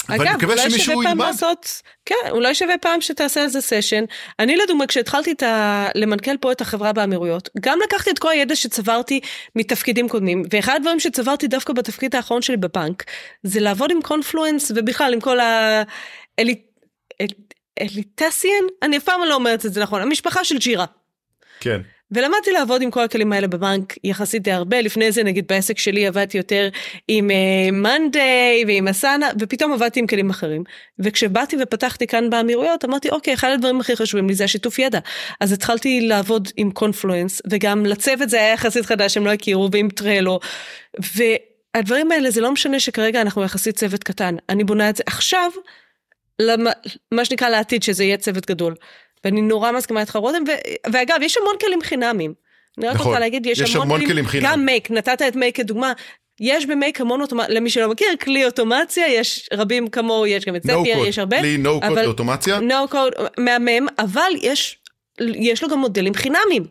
אגב, אולי שווה פעם ילמד. לעשות, כן, אולי שווה פעם שתעשה על זה session. אני לדוגמה, כשהתחלתי ה... למנכ"ל פה את החברה באמירויות, גם לקחתי את כל הידע שצברתי מתפקידים קודמים, ואחד הדברים שצברתי דווקא בתפקיד האחרון שלי בבנק, זה לעבוד עם קונפלואנס, ובכלל עם כל ה... אלי... אל... אליטסיאן? אני אף פעם לא אומרת את זה נכון, המשפחה של ג'ירה. כן. ולמדתי לעבוד עם כל הכלים האלה בבנק יחסית די הרבה, לפני זה נגיד בעסק שלי עבדתי יותר עם מאנדיי uh, ועם אסנה, ופתאום עבדתי עם כלים אחרים. וכשבאתי ופתחתי כאן באמירויות, אמרתי, אוקיי, אחד הדברים הכי חשובים לי זה השיתוף ידע. אז התחלתי לעבוד עם קונפלואנס, וגם לצוות זה היה יחסית חדש, הם לא הכירו, ועם טרלו. והדברים האלה, זה לא משנה שכרגע אנחנו יחסית צוות קטן. אני בונה את זה עכשיו, למה, מה שנקרא לעתיד, שזה יהיה צוות גדול. ואני נורא מסכימה איתך רותם, ו- ואגב, יש המון כלים חינמים. אני רק נכון, רוצה להגיד, יש, יש המון, המון כלים, כלים חינם. גם מייק, נתת את מייק כדוגמה. יש במייק המון אוטומציה, למי שלא מכיר, כלי אוטומציה, יש רבים כמוהו, יש גם את זפייר, no יש הרבה. כלי נו קוד לאוטומציה. נו קוד, מהמם, אבל יש, יש לו גם מודלים חינמים.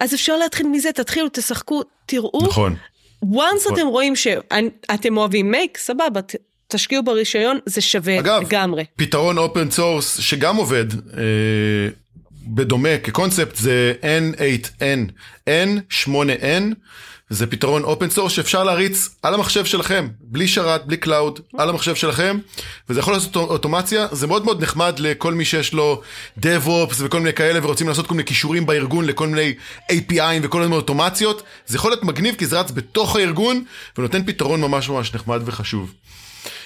אז אפשר להתחיל מזה, תתחילו, תשחקו, תראו. נכון. once נכון. אתם רואים שאתם אוהבים Make, סבבה, תשקיעו ברישיון, זה שווה אגב, לגמרי. אגב, פתרון open source שגם עובד אה, בדומה כקונספט זה N8N, N8N, זה פתרון open source שאפשר להריץ על המחשב שלכם, בלי שרת, בלי cloud, על המחשב שלכם, וזה יכול לעשות אוטומציה, זה מאוד מאוד נחמד לכל מי שיש לו DevOps וכל מיני כאלה ורוצים לעשות כל מיני כישורים בארגון לכל מיני API וכל מיני אוטומציות, זה יכול להיות מגניב כי זה רץ בתוך הארגון ונותן פתרון ממש ממש נחמד וחשוב.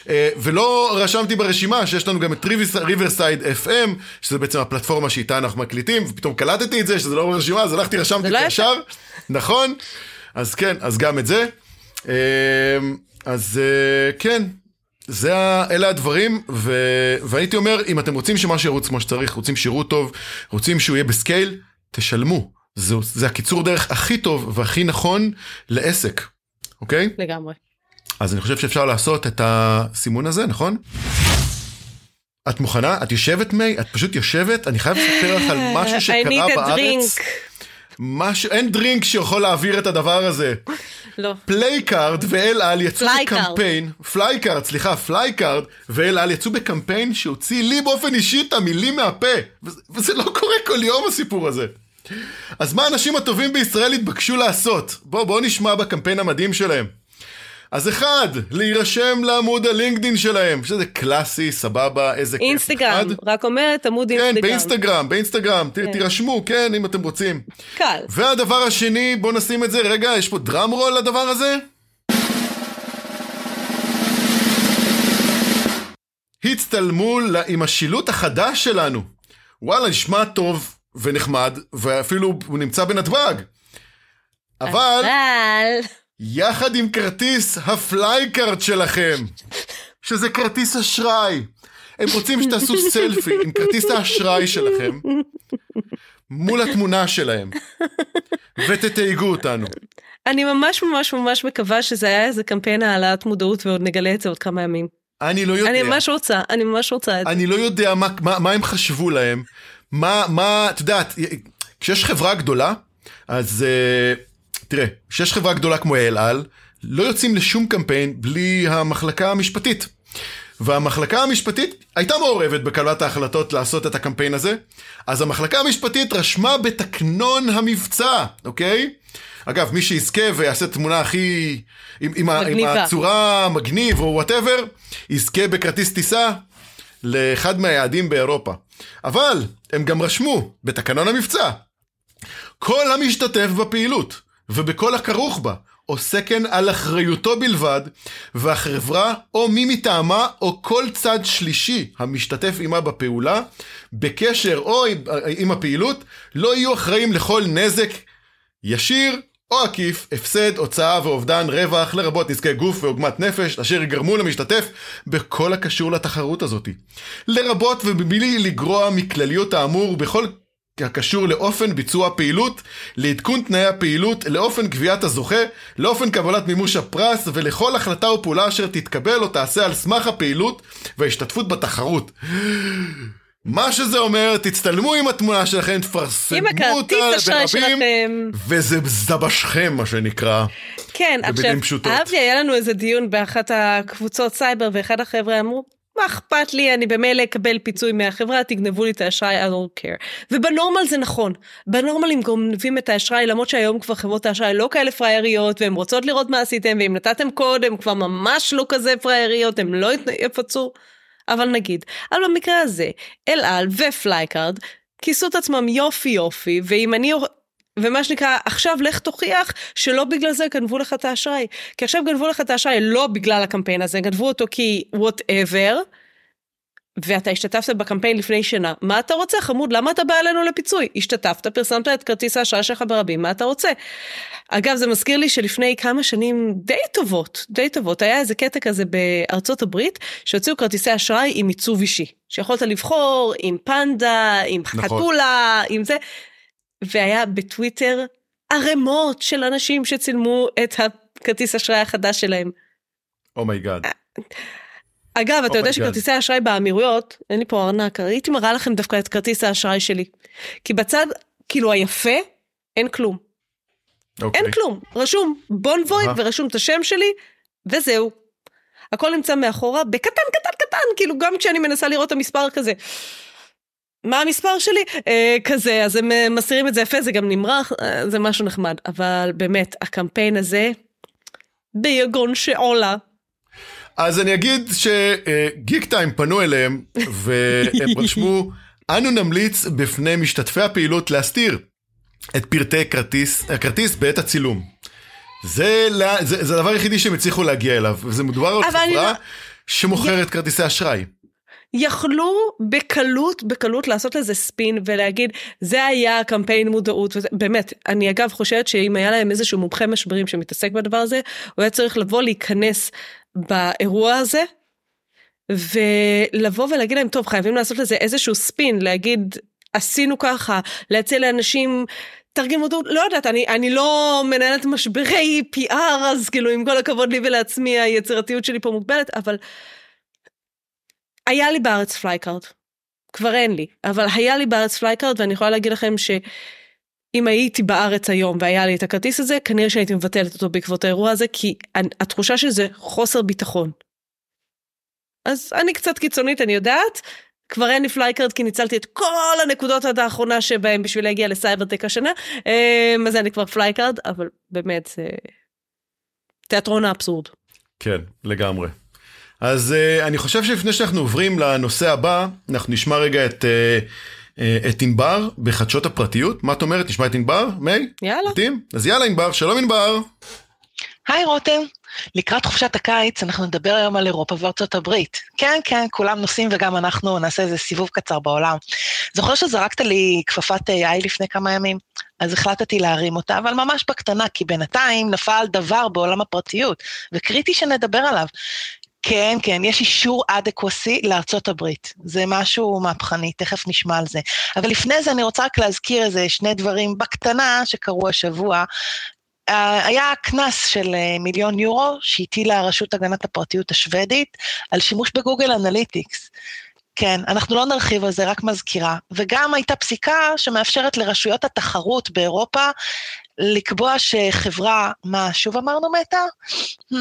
אה, ולא רשמתי ברשימה שיש לנו גם את ריברסייד FM, שזה בעצם הפלטפורמה שאיתה אנחנו מקליטים, ופתאום קלטתי את זה, שזה לא ברשימה, אז הלכתי, רשמתי את לא זה ישר, נכון? אז כן, אז גם את זה. אה, אז אה, כן, זה, אלה הדברים, ו, והייתי אומר, אם אתם רוצים שמשהו ירוץ כמו שצריך, רוצים שירות טוב, רוצים שהוא יהיה בסקייל, תשלמו. זה, זה הקיצור דרך הכי טוב והכי נכון לעסק, אוקיי? לגמרי. אז אני חושב שאפשר לעשות את הסימון הזה, נכון? את מוכנה? את יושבת מי? את פשוט יושבת? אני חייב לספר לך על משהו שקרה בארץ. משהו, אין דרינק שיכול להעביר את הדבר הזה. לא. FlyCard ואל על יצאו בקמפיין, FlyCard, סליחה, FlyCard ואל על יצאו בקמפיין שהוציא לי באופן אישי את המילים מהפה. וזה לא קורה כל יום הסיפור הזה. אז מה האנשים הטובים בישראל התבקשו לעשות? בואו בוא נשמע בקמפיין המדהים שלהם. אז אחד, להירשם לעמוד ה LinkedIn שלהם, שזה קלאסי, סבבה, איזה כיף. אינסטגרם, רק אומרת עמוד כן, אינסטגרם. כן, באינסטגרם, באינסטגרם, כן. תירשמו, כן, אם אתם רוצים. קל. והדבר השני, בואו נשים את זה, רגע, יש פה דראם רול לדבר הזה? הצטלמו עם השילוט החדש שלנו. וואלה, נשמע טוב ונחמד, ואפילו הוא נמצא בנתב"ג. אבל... אבל... יחד עם כרטיס הפלייקארט שלכם, שזה כרטיס אשראי. הם רוצים שתעשו סלפי עם כרטיס האשראי שלכם מול התמונה שלהם, ותתייגו אותנו. אני ממש ממש ממש מקווה שזה היה איזה קמפיין העלאת מודעות ועוד נגלה את זה עוד כמה ימים. אני לא יודע. אני ממש רוצה, אני ממש רוצה את זה. אני לא יודע מה, מה, מה הם חשבו להם. מה, מה, את יודעת, כשיש חברה גדולה, אז... Uh, תראה, כשיש חברה גדולה כמו אל על, לא יוצאים לשום קמפיין בלי המחלקה המשפטית. והמחלקה המשפטית הייתה מעורבת בקבלת ההחלטות לעשות את הקמפיין הזה, אז המחלקה המשפטית רשמה בתקנון המבצע, אוקיי? אגב, מי שיזכה ויעשה תמונה הכי... עם, עם, עם הצורה מגניב או וואטאבר, יזכה בכרטיס טיסה לאחד מהיעדים באירופה. אבל הם גם רשמו בתקנון המבצע, כל המשתתף בפעילות ובכל הכרוך בה, עוסקן על אחריותו בלבד, והחברה או מי מטעמה או כל צד שלישי המשתתף עמה בפעולה, בקשר או עם הפעילות, לא יהיו אחראים לכל נזק ישיר או עקיף, הפסד, הוצאה ואובדן רווח, לרבות נזקי גוף ועוגמת נפש, אשר יגרמו למשתתף בכל הקשור לתחרות הזאת. לרבות ובלי לגרוע מכלליות האמור בכל הקשור לאופן ביצוע הפעילות, לעדכון תנאי הפעילות, לאופן גביית הזוכה, לאופן קבלת מימוש הפרס ולכל החלטה או פעולה אשר תתקבל או תעשה על סמך הפעילות וההשתתפות בתחרות. מה שזה אומר, תצטלמו עם התמונה שלכם, תפרסמו אותה ברבים, וזה זבשכם מה שנקרא. כן, עכשיו, אהבתי, היה לנו איזה דיון באחת הקבוצות סייבר, ואחד החבר'ה אמרו, מה אכפת לי, אני במילא אקבל פיצוי מהחברה, תגנבו לי את האשראי, I don't care. ובנורמל זה נכון. בנורמל הם גונבים את האשראי, למרות שהיום כבר חברות האשראי לא כאלה פראייריות, והן רוצות לראות מה עשיתם, ואם נתתם קוד, הן כבר ממש לא כזה פראייריות, הן לא יפצו. אבל נגיד, אבל במקרה הזה, אל על ופלייקארד כיסו את עצמם יופי יופי, ואם אני ומה שנקרא, עכשיו לך תוכיח שלא בגלל זה גנבו לך את האשראי. כי עכשיו גנבו לך את האשראי לא בגלל הקמפיין הזה, גנבו אותו כי whatever, ואתה השתתפת בקמפיין לפני שנה. מה אתה רוצה, חמוד? למה אתה בא אלינו לפיצוי? השתתפת, פרסמת את כרטיס האשראי שלך ברבים, מה אתה רוצה? אגב, זה מזכיר לי שלפני כמה שנים די טובות, די טובות, היה איזה קטע כזה בארצות הברית, שהוציאו כרטיסי אשראי עם עיצוב אישי. שיכולת לבחור עם פנדה, עם נכון. חתולה, עם זה. והיה בטוויטר ערימות של אנשים שצילמו את הכרטיס אשראי החדש שלהם. Oh my God. Oh אגב, אתה oh יודע שכרטיסי אשראי באמירויות, אין לי פה ארנק, הייתי מראה לכם דווקא את כרטיס האשראי שלי. כי בצד, כאילו היפה, אין כלום. Okay. אוקיי. אין כלום, רשום Bonvoy ורשום את השם שלי, וזהו. הכל נמצא מאחורה, בקטן קטן קטן, כאילו גם כשאני מנסה לראות את המספר כזה. מה המספר שלי? אה, כזה, אז הם אה, מסירים את זה יפה, זה גם נמרח, אה, זה משהו נחמד. אבל באמת, הקמפיין הזה, ביגון שעולה. אז אני אגיד שגיק טיים פנו אליהם, והם (laughs) רשמו, אנו נמליץ בפני משתתפי הפעילות להסתיר את פרטי כרטיס, הכרטיס בעת הצילום. זה, זה, זה הדבר היחידי שהם הצליחו להגיע אליו, וזה מדובר על חברה לא... שמוכרת כרטיסי אשראי. יכלו בקלות, בקלות לעשות לזה ספין ולהגיד, זה היה קמפיין מודעות, וזה, באמת, אני אגב חושבת שאם היה להם איזשהו מומחה משברים שמתעסק בדבר הזה, הוא היה צריך לבוא להיכנס באירוע הזה, ולבוא ולהגיד להם, טוב, חייבים לעשות לזה איזשהו ספין, להגיד, עשינו ככה, להציע לאנשים תרגיל מודעות, לא יודעת, אני, אני לא מנהלת משברי PR, אז כאילו עם כל הכבוד לי ולעצמי היצירתיות שלי פה מוגבלת, אבל היה לי בארץ פלייקארד. כבר אין לי, אבל היה לי בארץ פלייקארד ואני יכולה להגיד לכם שאם הייתי בארץ היום והיה לי את הכרטיס הזה, כנראה שהייתי מבטלת אותו בעקבות האירוע הזה, כי התחושה של זה חוסר ביטחון. אז אני קצת קיצונית, אני יודעת, כבר אין לי פלייקארד כי ניצלתי את כל הנקודות עד האחרונה שבהם בשביל להגיע לסייברטק השנה, אמ, אז לי כבר פלייקארד, אבל באמת תיאטרון האבסורד. כן, לגמרי. אז uh, אני חושב שלפני שאנחנו עוברים לנושא הבא, אנחנו נשמע רגע את, uh, uh, את ענבר בחדשות הפרטיות. מה את אומרת? נשמע את ענבר? מי? יאללה. מתאים? אז יאללה ענבר, שלום ענבר. היי רותם, לקראת חופשת הקיץ אנחנו נדבר היום על אירופה וארצות הברית. כן, כן, כולם נוסעים וגם אנחנו נעשה איזה סיבוב קצר בעולם. זוכר שזרקת לי כפפת AI לפני כמה ימים? אז החלטתי להרים אותה, אבל ממש בקטנה, כי בינתיים נפל דבר בעולם הפרטיות, וקריטי שנדבר עליו. כן, כן, יש אישור אדקווסי לארצות הברית. זה משהו מהפכני, תכף נשמע על זה. אבל לפני זה אני רוצה רק להזכיר איזה שני דברים בקטנה שקרו השבוע. Uh, היה קנס של uh, מיליון יורו שהטילה רשות הגנת הפרטיות השוודית על שימוש בגוגל אנליטיקס. כן, אנחנו לא נרחיב על זה, רק מזכירה. וגם הייתה פסיקה שמאפשרת לרשויות התחרות באירופה לקבוע שחברה, מה שוב אמרנו מטה? Hmm,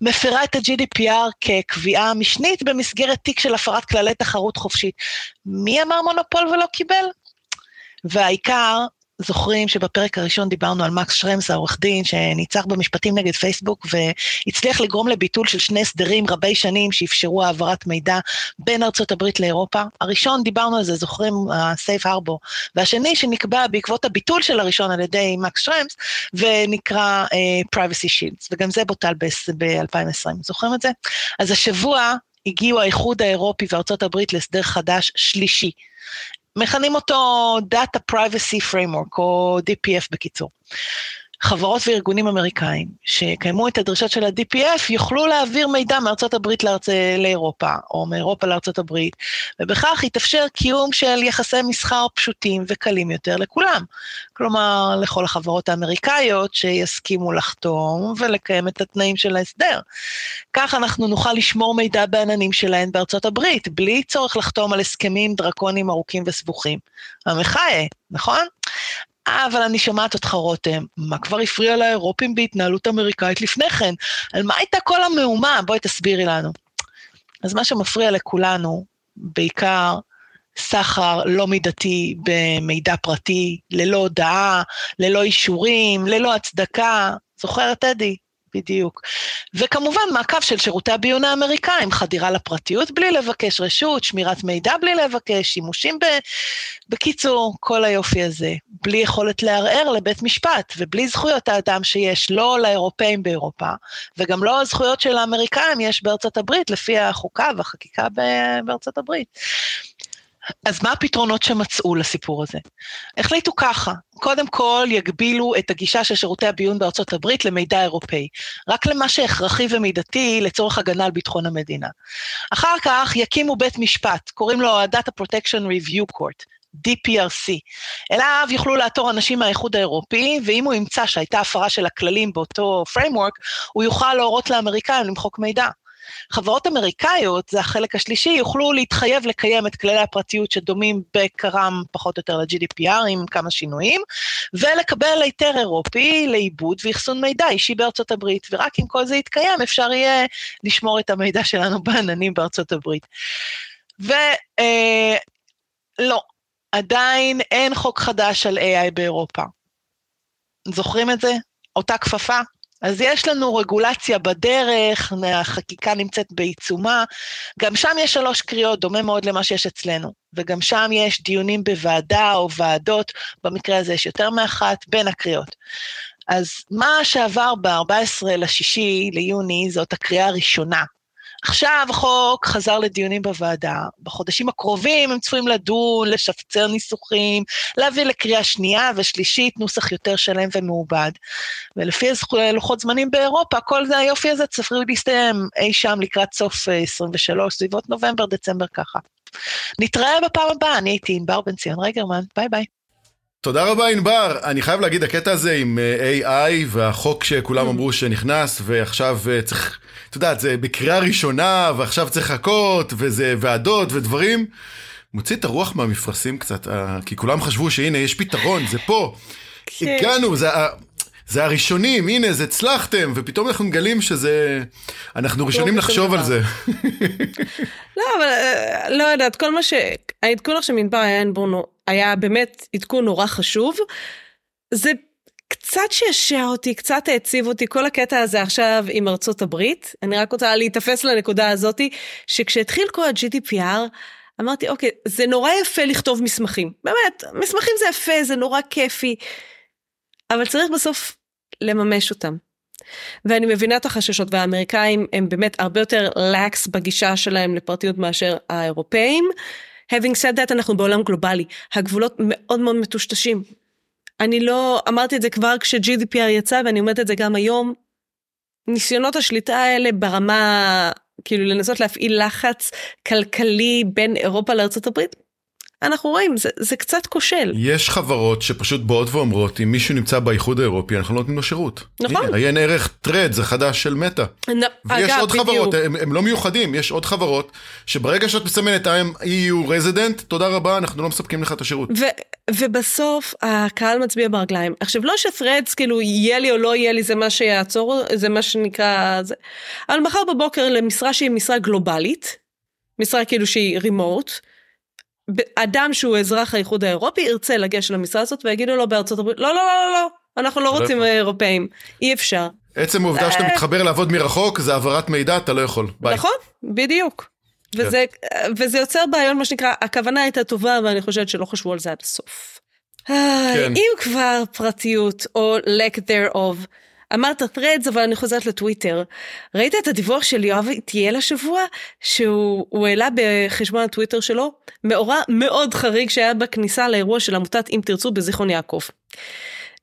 מפרה את ה-GDPR כקביעה משנית במסגרת תיק של הפרת כללי תחרות חופשית. מי אמר מונופול ולא קיבל? והעיקר, זוכרים שבפרק הראשון דיברנו על מקס שרמס, העורך דין, שניצח במשפטים נגד פייסבוק, והצליח לגרום לביטול של שני הסדרים רבי שנים שאפשרו העברת מידע בין ארצות הברית לאירופה. הראשון, דיברנו על זה, זוכרים, ה-Safe Harbor, והשני שנקבע בעקבות הביטול של הראשון על ידי מקס שרמס, ונקרא uh, Privacy Shields, וגם זה בוטל ב-2020, זוכרים את זה? אז השבוע הגיעו האיחוד האירופי וארצות הברית להסדר חדש שלישי. מכנים אותו Data Privacy Framework, או DPF בקיצור. חברות וארגונים אמריקאים שיקיימו את הדרישות של ה-DPF יוכלו להעביר מידע מארצות הברית לארצ... לאירופה, או מאירופה לארצות הברית, ובכך יתאפשר קיום של יחסי מסחר פשוטים וקלים יותר לכולם. כלומר, לכל החברות האמריקאיות שיסכימו לחתום ולקיים את התנאים של ההסדר. כך אנחנו נוכל לשמור מידע בעננים שלהן בארצות הברית, בלי צורך לחתום על הסכמים דרקוניים ארוכים וסבוכים. המחאה, נכון? אבל אני שומעת אותך, רותם, מה כבר הפריע לאירופים בהתנהלות אמריקאית לפני כן? על מה הייתה כל המהומה? בואי תסבירי לנו. אז מה שמפריע לכולנו, בעיקר סחר לא מידתי במידע פרטי, ללא הודעה, ללא אישורים, ללא הצדקה. זוכרת, אדי? בדיוק. וכמובן, מעקב של שירותי הביון האמריקאים, חדירה לפרטיות בלי לבקש רשות, שמירת מידע בלי לבקש, שימושים ב... בקיצור, כל היופי הזה. בלי יכולת לערער לבית משפט, ובלי זכויות האדם שיש לא לאירופאים באירופה, וגם לא הזכויות של האמריקאים יש בארצות הברית, לפי החוקה והחקיקה בארצות הברית. אז מה הפתרונות שמצאו לסיפור הזה? החליטו ככה, קודם כל יגבילו את הגישה של שירותי הביון בארצות הברית למידע אירופאי, רק למה שהכרחי ומידתי לצורך הגנה על ביטחון המדינה. אחר כך יקימו בית משפט, קוראים לו ה-Data Protection Review Court, DPRC. אליו יוכלו לעתור אנשים מהאיחוד האירופי, ואם הוא ימצא שהייתה הפרה של הכללים באותו framework, הוא יוכל להורות לאמריקאים למחוק מידע. חברות אמריקאיות, זה החלק השלישי, יוכלו להתחייב לקיים את כללי הפרטיות שדומים בעיקרם פחות או יותר ל-GDPR עם כמה שינויים, ולקבל היתר אירופי לעיבוד ואחסון מידע אישי בארצות הברית, ורק אם כל זה יתקיים אפשר יהיה לשמור את המידע שלנו (laughs) בעננים בארצות הברית. ולא, אה, עדיין אין חוק חדש על AI באירופה. זוכרים את זה? אותה כפפה? אז יש לנו רגולציה בדרך, החקיקה נמצאת בעיצומה, גם שם יש שלוש קריאות, דומה מאוד למה שיש אצלנו, וגם שם יש דיונים בוועדה או ועדות, במקרה הזה יש יותר מאחת, בין הקריאות. אז מה שעבר ב-14 לשישי ליוני זאת הקריאה הראשונה, עכשיו החוק חזר לדיונים בוועדה, בחודשים הקרובים הם צפויים לדון, לשפצר ניסוחים, להביא לקריאה שנייה ושלישית נוסח יותר שלם ומעובד. ולפי לוחות זמנים באירופה, כל זה היופי הזה צפוי להסתיים אי שם לקראת סוף 23, אה, סביבות נובמבר, דצמבר ככה. נתראה בפעם הבאה, אני הייתי עם בר בן ציון רגרמן, ביי ביי. תודה רבה ענבר, אני חייב להגיד הקטע הזה עם אה, AI והחוק שכולם mm. אמרו שנכנס ועכשיו אה, צריך, את יודעת, זה בקריאה ראשונה ועכשיו צריך לחכות וזה ועדות ודברים, מוציא את הרוח מהמפרשים קצת, אה, כי כולם חשבו שהנה יש פתרון, זה פה, כן. הגענו, זה, זה הראשונים, הנה, זה הצלחתם, ופתאום אנחנו מגלים שזה... אנחנו ראשונים לחשוב על זה. לא, אבל לא יודעת, כל מה ש... העדכון עכשיו מדבר היה היה באמת עדכון נורא חשוב. זה קצת שעשע אותי, קצת העציב אותי, כל הקטע הזה עכשיו עם ארצות הברית. אני רק רוצה להיתפס לנקודה הזאתי, שכשהתחיל כל ה-GDPR, אמרתי, אוקיי, זה נורא יפה לכתוב מסמכים. באמת, מסמכים זה יפה, זה נורא כיפי. אבל צריך בסוף לממש אותם. ואני מבינה את החששות, והאמריקאים הם באמת הרבה יותר לקס בגישה שלהם לפרטיות מאשר האירופאים. having said that אנחנו בעולם גלובלי, הגבולות מאוד מאוד מטושטשים. אני לא, אמרתי את זה כבר כש-GDPR יצא ואני אומרת את זה גם היום. ניסיונות השליטה האלה ברמה, כאילו לנסות להפעיל לחץ כלכלי בין אירופה לארה"ב, אנחנו רואים, זה, זה קצת כושל. יש חברות שפשוט באות ואומרות, אם מישהו נמצא באיחוד האירופי, אנחנו לא נותנים לו שירות. נכון. הנה, עיין ערך טרד, זה חדש של מטא. נ... ויש אגב, עוד בדיוק. חברות, הם, הם לא מיוחדים, יש עוד חברות, שברגע שאת מסמנת I'm EU resident, תודה רבה, אנחנו לא מספקים לך את השירות. ו, ובסוף, הקהל מצביע ברגליים. עכשיו, לא שפרדס, כאילו, יהיה לי או לא יהיה לי, זה מה שיעצור, זה מה שנקרא, זה. אבל מחר בבוקר למשרה שהיא משרה גלובלית, משרה כאילו שהיא רימוט, אדם שהוא אזרח האיחוד האירופי ירצה לגשת למשרה הזאת ויגידו לו בארצות הברית לא לא לא לא לא אנחנו לא, לא רוצים אירופאים אי אפשר. עצם העובדה שאתה אה, מתחבר לעבוד מרחוק זה העברת מידע אתה לא יכול. ביי. נכון בדיוק. כן. וזה, וזה יוצר בעיות מה שנקרא הכוונה הייתה טובה ואני חושבת שלא חשבו על זה עד הסוף. כן. אם כבר פרטיות או lack thereof אמרת threads אבל אני חוזרת לטוויטר. ראית את הדיווח של יואב איטיאל השבוע שהוא העלה בחשבון הטוויטר שלו מאורע מאוד חריג שהיה בכניסה לאירוע של עמותת אם תרצו בזיכרון יעקב.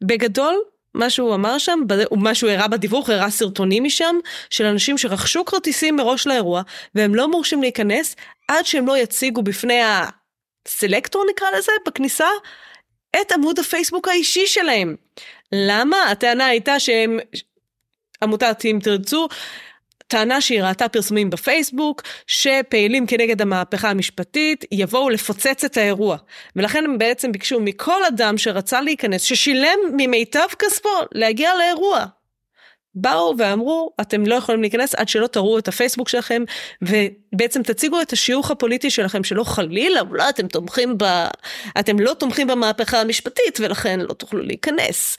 בגדול מה שהוא אמר שם, מה שהוא הראה בדיווח, הראה סרטונים משם של אנשים שרכשו כרטיסים מראש לאירוע והם לא מורשים להיכנס עד שהם לא יציגו בפני הסלקטור נקרא לזה בכניסה את עמוד הפייסבוק האישי שלהם. למה? הטענה הייתה שהם, עמותת אם תרצו, טענה שהיא ראתה פרסומים בפייסבוק שפעילים כנגד המהפכה המשפטית יבואו לפוצץ את האירוע ולכן הם בעצם ביקשו מכל אדם שרצה להיכנס ששילם ממיטב כספו להגיע לאירוע. באו ואמרו אתם לא יכולים להיכנס עד שלא תראו את הפייסבוק שלכם ובעצם תציגו את השיוך הפוליטי שלכם שלא חלילה אולי אתם תומכים ב... אתם לא תומכים במהפכה המשפטית ולכן לא תוכלו להיכנס.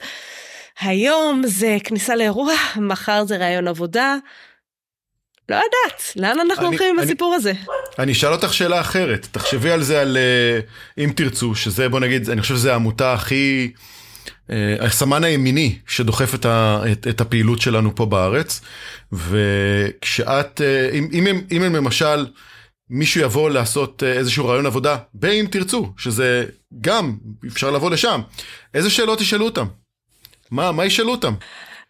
היום זה כניסה לאירוע, מחר זה ראיון עבודה. לא יודעת, לאן אנחנו אני, הולכים עם הסיפור הזה? אני אשאל אותך שאלה אחרת, תחשבי על זה על uh, אם תרצו, שזה בוא נגיד, אני חושב שזו העמותה הכי... אה, הסמן הימיני שדוחף את, ה, את, את הפעילות שלנו פה בארץ, וכשאת, אה, אם, אם, אם, אם למשל מישהו יבוא לעשות אה, איזשהו רעיון עבודה, באם תרצו, שזה גם, אפשר לבוא לשם, איזה שאלות ישאלו אותם? מה, מה ישאלו אותם?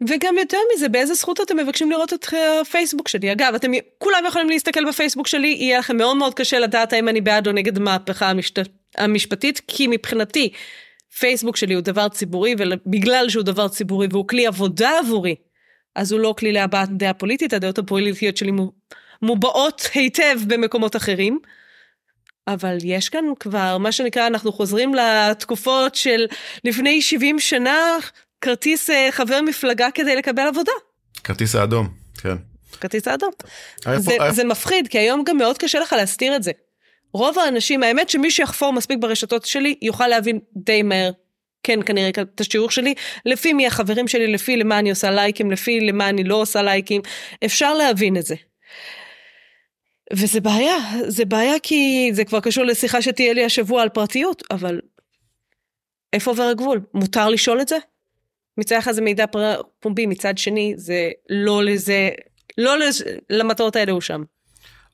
וגם יותר מזה, באיזה זכות אתם מבקשים לראות את הפייסבוק שלי? אגב, אתם כולם יכולים להסתכל בפייסבוק שלי, יהיה לכם מאוד מאוד קשה לדעת האם אני בעד או נגד המהפכה המשת... המשפטית, כי מבחינתי, פייסבוק שלי הוא דבר ציבורי, ובגלל שהוא דבר ציבורי והוא כלי עבודה עבורי, אז הוא לא כלי להבעת דעה פוליטית, הדעות הפוליטיות שלי מובעות היטב במקומות אחרים. אבל יש כאן כבר, מה שנקרא, אנחנו חוזרים לתקופות של לפני 70 שנה, כרטיס אה, חבר מפלגה כדי לקבל עבודה. כרטיס האדום, כן. כרטיס האדום. זה, פה, זה מפחיד, כי היום גם מאוד קשה לך להסתיר את זה. רוב האנשים, האמת שמי שיחפור מספיק ברשתות שלי, יוכל להבין די מהר, כן, כנראה את השיעור שלי, לפי מי החברים שלי, לפי למה אני עושה לייקים, לפי למה אני לא עושה לייקים, אפשר להבין את זה. וזה בעיה, זה בעיה כי זה כבר קשור לשיחה שתהיה לי השבוע על פרטיות, אבל איפה עובר הגבול? מותר לשאול את זה? מצד אחד זה מידע פומבי, מצד שני זה לא לזה, לא לזה, למטרות האלה הוא שם.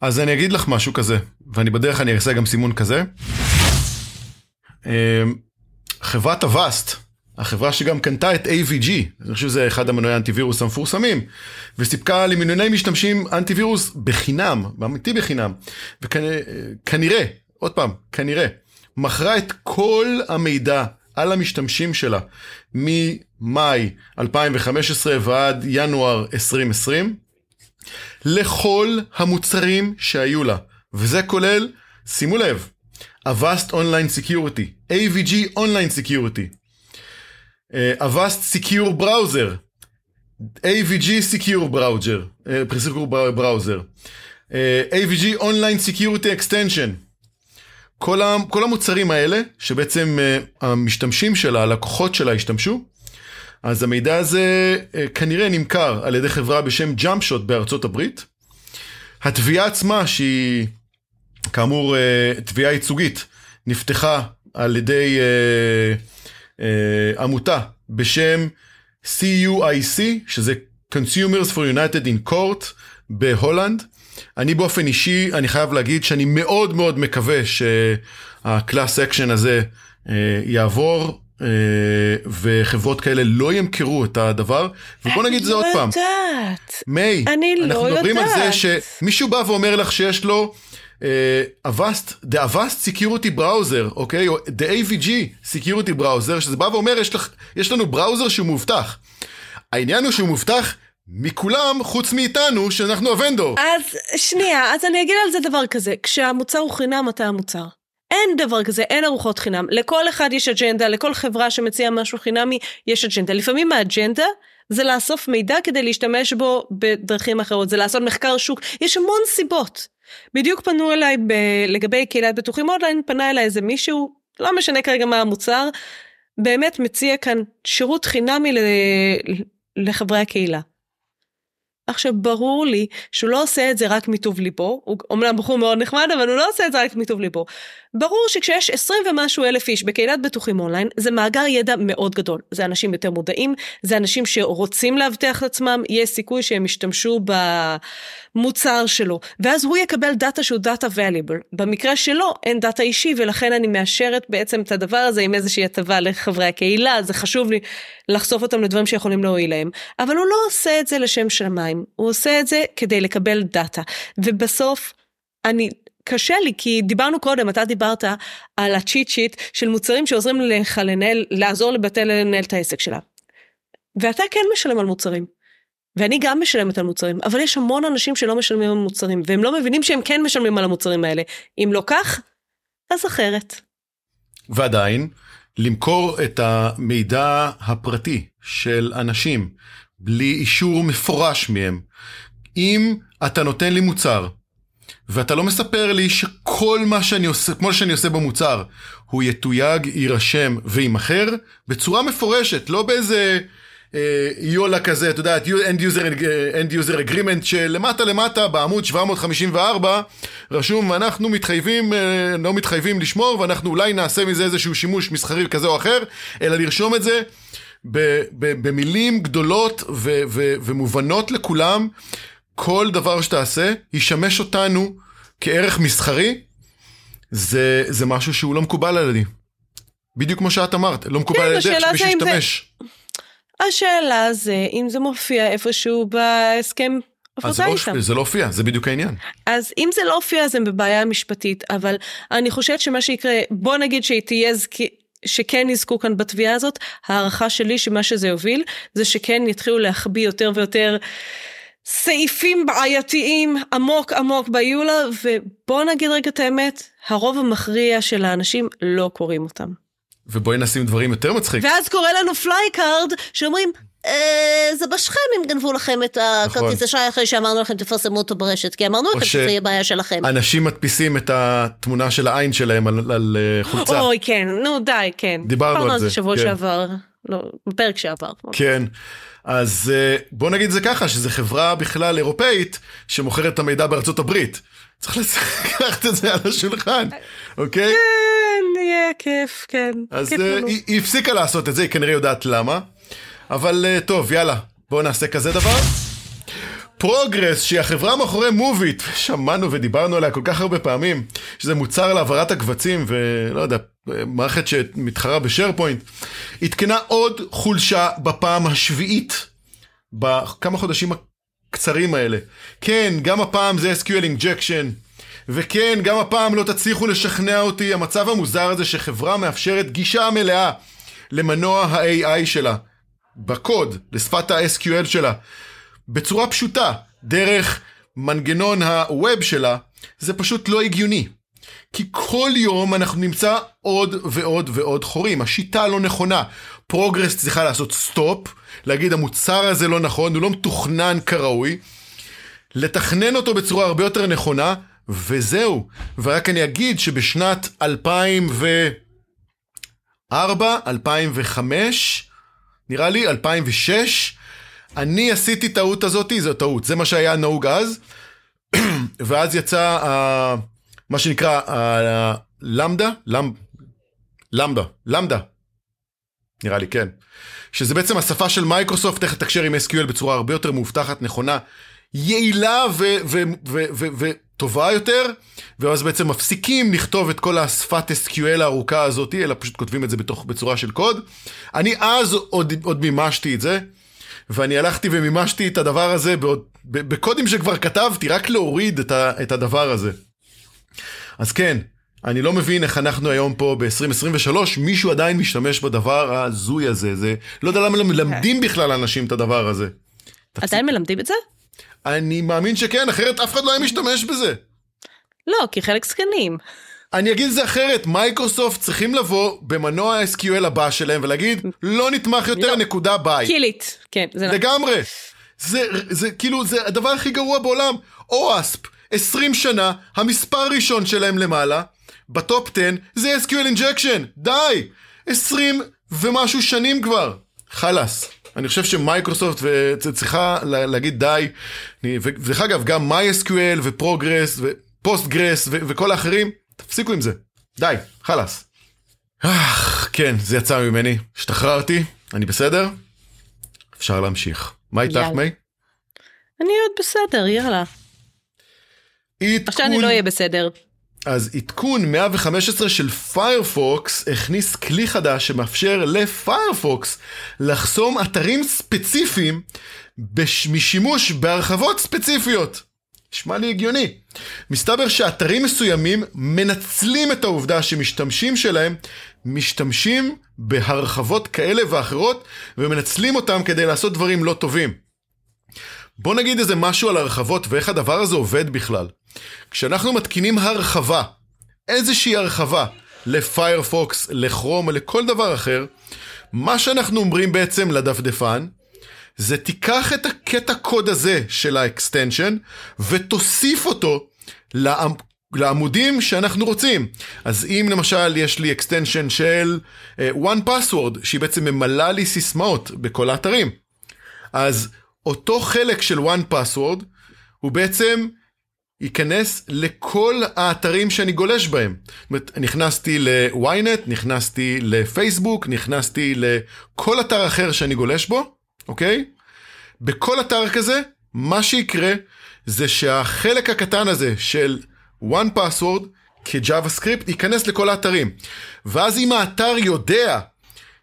אז אני אגיד לך משהו כזה, ואני בדרך אני אעשה גם סימון כזה. אמ, חברת הווסט, החברה שגם קנתה את AVG, אני חושב שזה אחד המנועי האנטיווירוס המפורסמים, וסיפקה למיליוני משתמשים אנטיווירוס בחינם, באמיתי בחינם, וכנראה, עוד פעם, כנראה, מכרה את כל המידע על המשתמשים שלה ממאי 2015 ועד ינואר 2020 לכל המוצרים שהיו לה, וזה כולל, שימו לב, Avast Online Security, AVG Online Security, uh, Avast Secure Browser, AVG Secure Browser, uh, Secure Browser, uh, AVG Online Security Extension, כל, כל המוצרים האלה, שבעצם uh, המשתמשים שלה, הלקוחות שלה השתמשו, אז המידע הזה uh, כנראה נמכר על ידי חברה בשם ג'אמפשוט בארצות הברית. התביעה עצמה, שהיא כאמור uh, תביעה ייצוגית, נפתחה על ידי uh, עמותה בשם CUIC, שזה Consumers for United in Court בהולנד. אני באופן אישי, אני חייב להגיד שאני מאוד מאוד מקווה שה class action הזה אה, יעבור. אה, וחברות כאלה לא ימכרו את הדבר, ובוא נגיד את זה עוד פעם. אני לא יודעת. my, אני לא יודעת. אנחנו מדברים על זה שמישהו בא ואומר לך שיש לו Avast, uh, the Avast Security Browser, אוקיי? או the AVG Security Browser, שזה בא ואומר, יש, לך, יש לנו browser שהוא מובטח. העניין הוא שהוא מובטח מכולם חוץ מאיתנו שאנחנו ה vendor. אז שנייה, אז אני אגיד על זה דבר כזה, כשהמוצר הוא חינם אתה המוצר. אין דבר כזה, אין ארוחות חינם. לכל אחד יש אג'נדה, לכל חברה שמציעה משהו חינמי יש אג'נדה. לפעמים האג'נדה זה לאסוף מידע כדי להשתמש בו בדרכים אחרות, זה לעשות מחקר שוק, יש המון סיבות. בדיוק פנו אליי ב... לגבי קהילת בטוחים אונליין, פנה אליי איזה מישהו, לא משנה כרגע מה המוצר, באמת מציע כאן שירות חינמי ל... לחברי הקהילה. עכשיו ברור לי שהוא לא עושה את זה רק מטוב ליבו, הוא אומנם בחור מאוד נחמד אבל הוא לא עושה את זה רק מטוב ליבו. ברור שכשיש 20 ומשהו אלף איש בקהילת בטוחים אונליין זה מאגר ידע מאוד גדול. זה אנשים יותר מודעים, זה אנשים שרוצים לאבטח את עצמם, יש סיכוי שהם ישתמשו במוצר שלו, ואז הוא יקבל דאטה שהוא דאטה valuable. במקרה שלו אין דאטה אישי ולכן אני מאשרת בעצם את הדבר הזה עם איזושהי הטבה לחברי הקהילה, זה חשוב לי לחשוף אותם לדברים שיכולים להועיל להם. אבל הוא לא עושה את זה לשם שמיים, הוא עושה את זה כדי לקבל דאטה. ובסוף, אני, קשה לי, כי דיברנו קודם, אתה דיברת על ה cheat sheet של מוצרים שעוזרים לך לנהל, לעזור לבתי לנהל את העסק שלה. ואתה כן משלם על מוצרים. ואני גם משלמת על מוצרים, אבל יש המון אנשים שלא משלמים על מוצרים, והם לא מבינים שהם כן משלמים על המוצרים האלה. אם לא כך, אז אחרת. ועדיין, למכור את המידע הפרטי של אנשים בלי אישור מפורש מהם, אם אתה נותן לי מוצר ואתה לא מספר לי שכל מה שאני עושה, כמו שאני עושה במוצר, הוא יתויג, יירשם ויימכר בצורה מפורשת, לא באיזה אה, יולה כזה, אתה יודע, end user, end user agreement שלמטה למטה בעמוד 754 רשום ואנחנו מתחייבים, אה, לא מתחייבים לשמור ואנחנו אולי נעשה מזה איזשהו שימוש מסחרי כזה או אחר, אלא לרשום את זה במילים גדולות ו- ו- ומובנות לכולם. כל דבר שתעשה ישמש אותנו כערך מסחרי, זה, זה משהו שהוא לא מקובל על ידי. בדיוק כמו שאת אמרת, לא מקובל כן, על ידך שמישהו ישתמש. זה... השאלה זה אם זה מופיע איפשהו בהסכם אז זה לא, זה לא הופיע, זה בדיוק העניין. אז אם זה לא הופיע אז הם בבעיה משפטית, אבל אני חושבת שמה שיקרה, בוא נגיד שהיא תהיה זכי... שכן יזכו כאן בתביעה הזאת, הערכה שלי שמה שזה יוביל, זה שכן יתחילו להחביא יותר ויותר סעיפים בעייתיים עמוק עמוק ב EULA, ובוא נגיד רגע את האמת, הרוב המכריע של האנשים לא קוראים אותם. ובואי נשים דברים יותר מצחיק. ואז קורא לנו פליי קארד, שאומרים, אה, זה בשכם אם גנבו לכם את הכרטיס נכון. אשראי אחרי שאמרנו לכם תפרסמו אותו ברשת, כי אמרנו לכם שזה יהיה בעיה שלכם. אנשים מדפיסים את התמונה של העין שלהם על, על אה, חולצה. אוי כן, נו די, כן. דיברנו על זה. שבוע כן. שעבר, לא, בפרק שעבר. כן. אז אה, בוא נגיד זה ככה, שזו חברה בכלל אירופאית שמוכרת את המידע בארצות הברית. צריך לקחת את זה על השולחן, אוקיי? כן, יהיה כיף, כן. אז היא, היא הפסיקה לעשות את זה, היא כנראה יודעת למה. אבל uh, טוב, יאללה, בואו נעשה כזה דבר. פרוגרס, שהיא החברה מאחורי מוביט, שמענו ודיברנו עליה כל כך הרבה פעמים, שזה מוצר להעברת הקבצים ולא יודע, מערכת שמתחרה בשארפוינט, עדכנה עוד חולשה בפעם השביעית בכמה חודשים הקצרים האלה. כן, גם הפעם זה SQL injection, וכן, גם הפעם לא תצליחו לשכנע אותי, המצב המוזר הזה שחברה מאפשרת גישה מלאה למנוע ה-AI שלה, בקוד, לשפת ה-SQL שלה, בצורה פשוטה, דרך מנגנון ה-Web שלה, זה פשוט לא הגיוני. כי כל יום אנחנו נמצא עוד ועוד ועוד חורים. השיטה לא נכונה. פרוגרס צריכה לעשות stop, להגיד המוצר הזה לא נכון, הוא לא מתוכנן כראוי, לתכנן אותו בצורה הרבה יותר נכונה, וזהו. ורק אני אגיד שבשנת 2004, 2005, נראה לי, 2006, אני עשיתי טעות הזאתי, זו טעות, זה מה שהיה נהוג אז, (clears throat) ואז יצא uh, מה שנקרא lambda, lamb... lambda, lambda, נראה לי כן, שזה בעצם השפה של מייקרוסופט, איך לתקשר עם SQL בצורה הרבה יותר מאובטחת, נכונה, יעילה וטובה יותר, ואז בעצם מפסיקים לכתוב את כל השפת SQL הארוכה הזאת, אלא פשוט כותבים את זה בתוך, בצורה של קוד. אני אז עוד, עוד מימשתי את זה. ואני הלכתי ומימשתי את הדבר הזה בעוד, בקודים שכבר כתבתי, רק להוריד את, ה, את הדבר הזה. אז כן, אני לא מבין איך אנחנו היום פה ב-2023, מישהו עדיין משתמש בדבר ההזוי הזה, זה, לא יודע למה מלמדים בכלל אנשים את הדבר הזה. עדיין מלמדים את זה? אני מאמין שכן, אחרת אף אחד לא היה משתמש בזה. לא, כי חלק זקנים. אני אגיד את זה אחרת, מייקרוסופט צריכים לבוא במנוע ה-SQL הבא שלהם ולהגיד, לא נתמך יותר, לא. נקודה ביי. kill it, כן, זה נכון. לגמרי. זה, זה כאילו, זה הדבר הכי גרוע בעולם. OWASP, 20 שנה, המספר הראשון שלהם למעלה, ב top 10, זה SQL injection, די! 20 ומשהו שנים כבר. חלאס. אני חושב שמייקרוסופט צריכה להגיד די. ודרך אגב, גם MySQL ו Progress ו Postgres וכל האחרים, תפסיקו עם זה. די, חלאס. כן, זה יצא ממני. השתחררתי, אני בסדר? אפשר להמשיך. מה איתך, מי? אני עוד בסדר, יאללה. עדכון... עכשיו אני לא אהיה בסדר. אז עדכון 115 של פיירפוקס הכניס כלי חדש שמאפשר לפיירפוקס לחסום אתרים ספציפיים בש... משימוש בהרחבות ספציפיות. נשמע לי הגיוני. מסתבר שאתרים מסוימים מנצלים את העובדה שמשתמשים שלהם משתמשים בהרחבות כאלה ואחרות ומנצלים אותם כדי לעשות דברים לא טובים. בוא נגיד איזה משהו על הרחבות ואיך הדבר הזה עובד בכלל. כשאנחנו מתקינים הרחבה, איזושהי הרחבה, לפיירפוקס, לכרום או לכל דבר אחר, מה שאנחנו אומרים בעצם לדפדפן, זה תיקח את הקטע קוד הזה של ה extension ותוסיף אותו לעמ... לעמודים שאנחנו רוצים. אז אם למשל יש לי extension של אה, one password, שהיא בעצם ממלאה לי סיסמאות בכל האתרים, אז אותו חלק של one password הוא בעצם ייכנס לכל האתרים שאני גולש בהם. זאת אומרת, נכנסתי ל-ynet, נכנסתי לפייסבוק, נכנסתי לכל אתר אחר שאני גולש בו, אוקיי? בכל אתר כזה, מה שיקרה זה שהחלק הקטן הזה של one password כ-JavaScript ייכנס לכל האתרים. ואז אם האתר יודע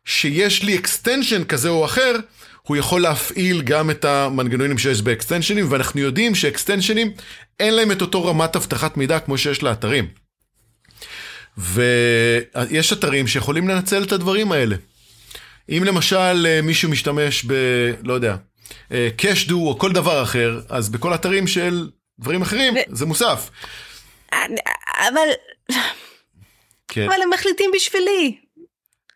שיש לי extension כזה או אחר, הוא יכול להפעיל גם את המנגנונים שיש באקסטנשנים, ואנחנו יודעים שאקסטנשנים אין להם את אותו רמת אבטחת מידע כמו שיש לאתרים. ויש אתרים שיכולים לנצל את הדברים האלה. אם למשל אה, מישהו משתמש ב... לא יודע, קשדו אה, או כל דבר אחר, אז בכל אתרים של דברים אחרים ו... זה מוסף. אבל... כן. אבל הם מחליטים בשבילי.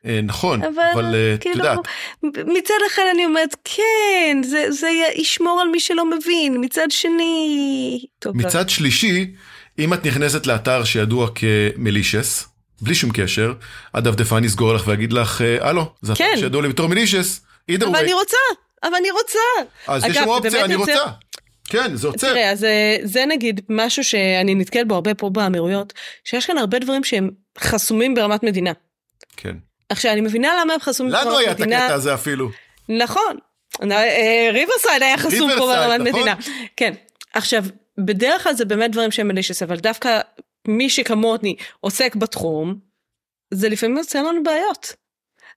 אה, נכון, אבל, אבל את כאילו, יודעת. מצד אחד אני אומרת, כן, זה, זה ישמור על מי שלא מבין, מצד שני... טוב, מצד לא. שלישי, אם את נכנסת לאתר שידוע כמלישס, בלי שום קשר, הדפדפן יסגור לך ויגיד לך, הלו, זה כן. שידוע לי בתור מלישס, either אבל way. אני רוצה, אבל אני רוצה. אז אגב, יש לנו אופציה, אני רוצה. כן, זה עוצר. תראה, אז אה, זה נגיד משהו שאני נתקל בו הרבה פה באמירויות, שיש כאן הרבה דברים שהם חסומים ברמת מדינה. כן. עכשיו, אני מבינה למה הם חסומים ברמת מדינה. לנו היה את הקטע הזה אפילו. נכון. אה, ריברסייד היה חסום פה ברמת נכון? מדינה. כן. עכשיו, בדרך כלל זה באמת דברים שהם מלישס, אבל דווקא מי שכמוני עוסק בתחום, זה לפעמים יוצא לנו בעיות.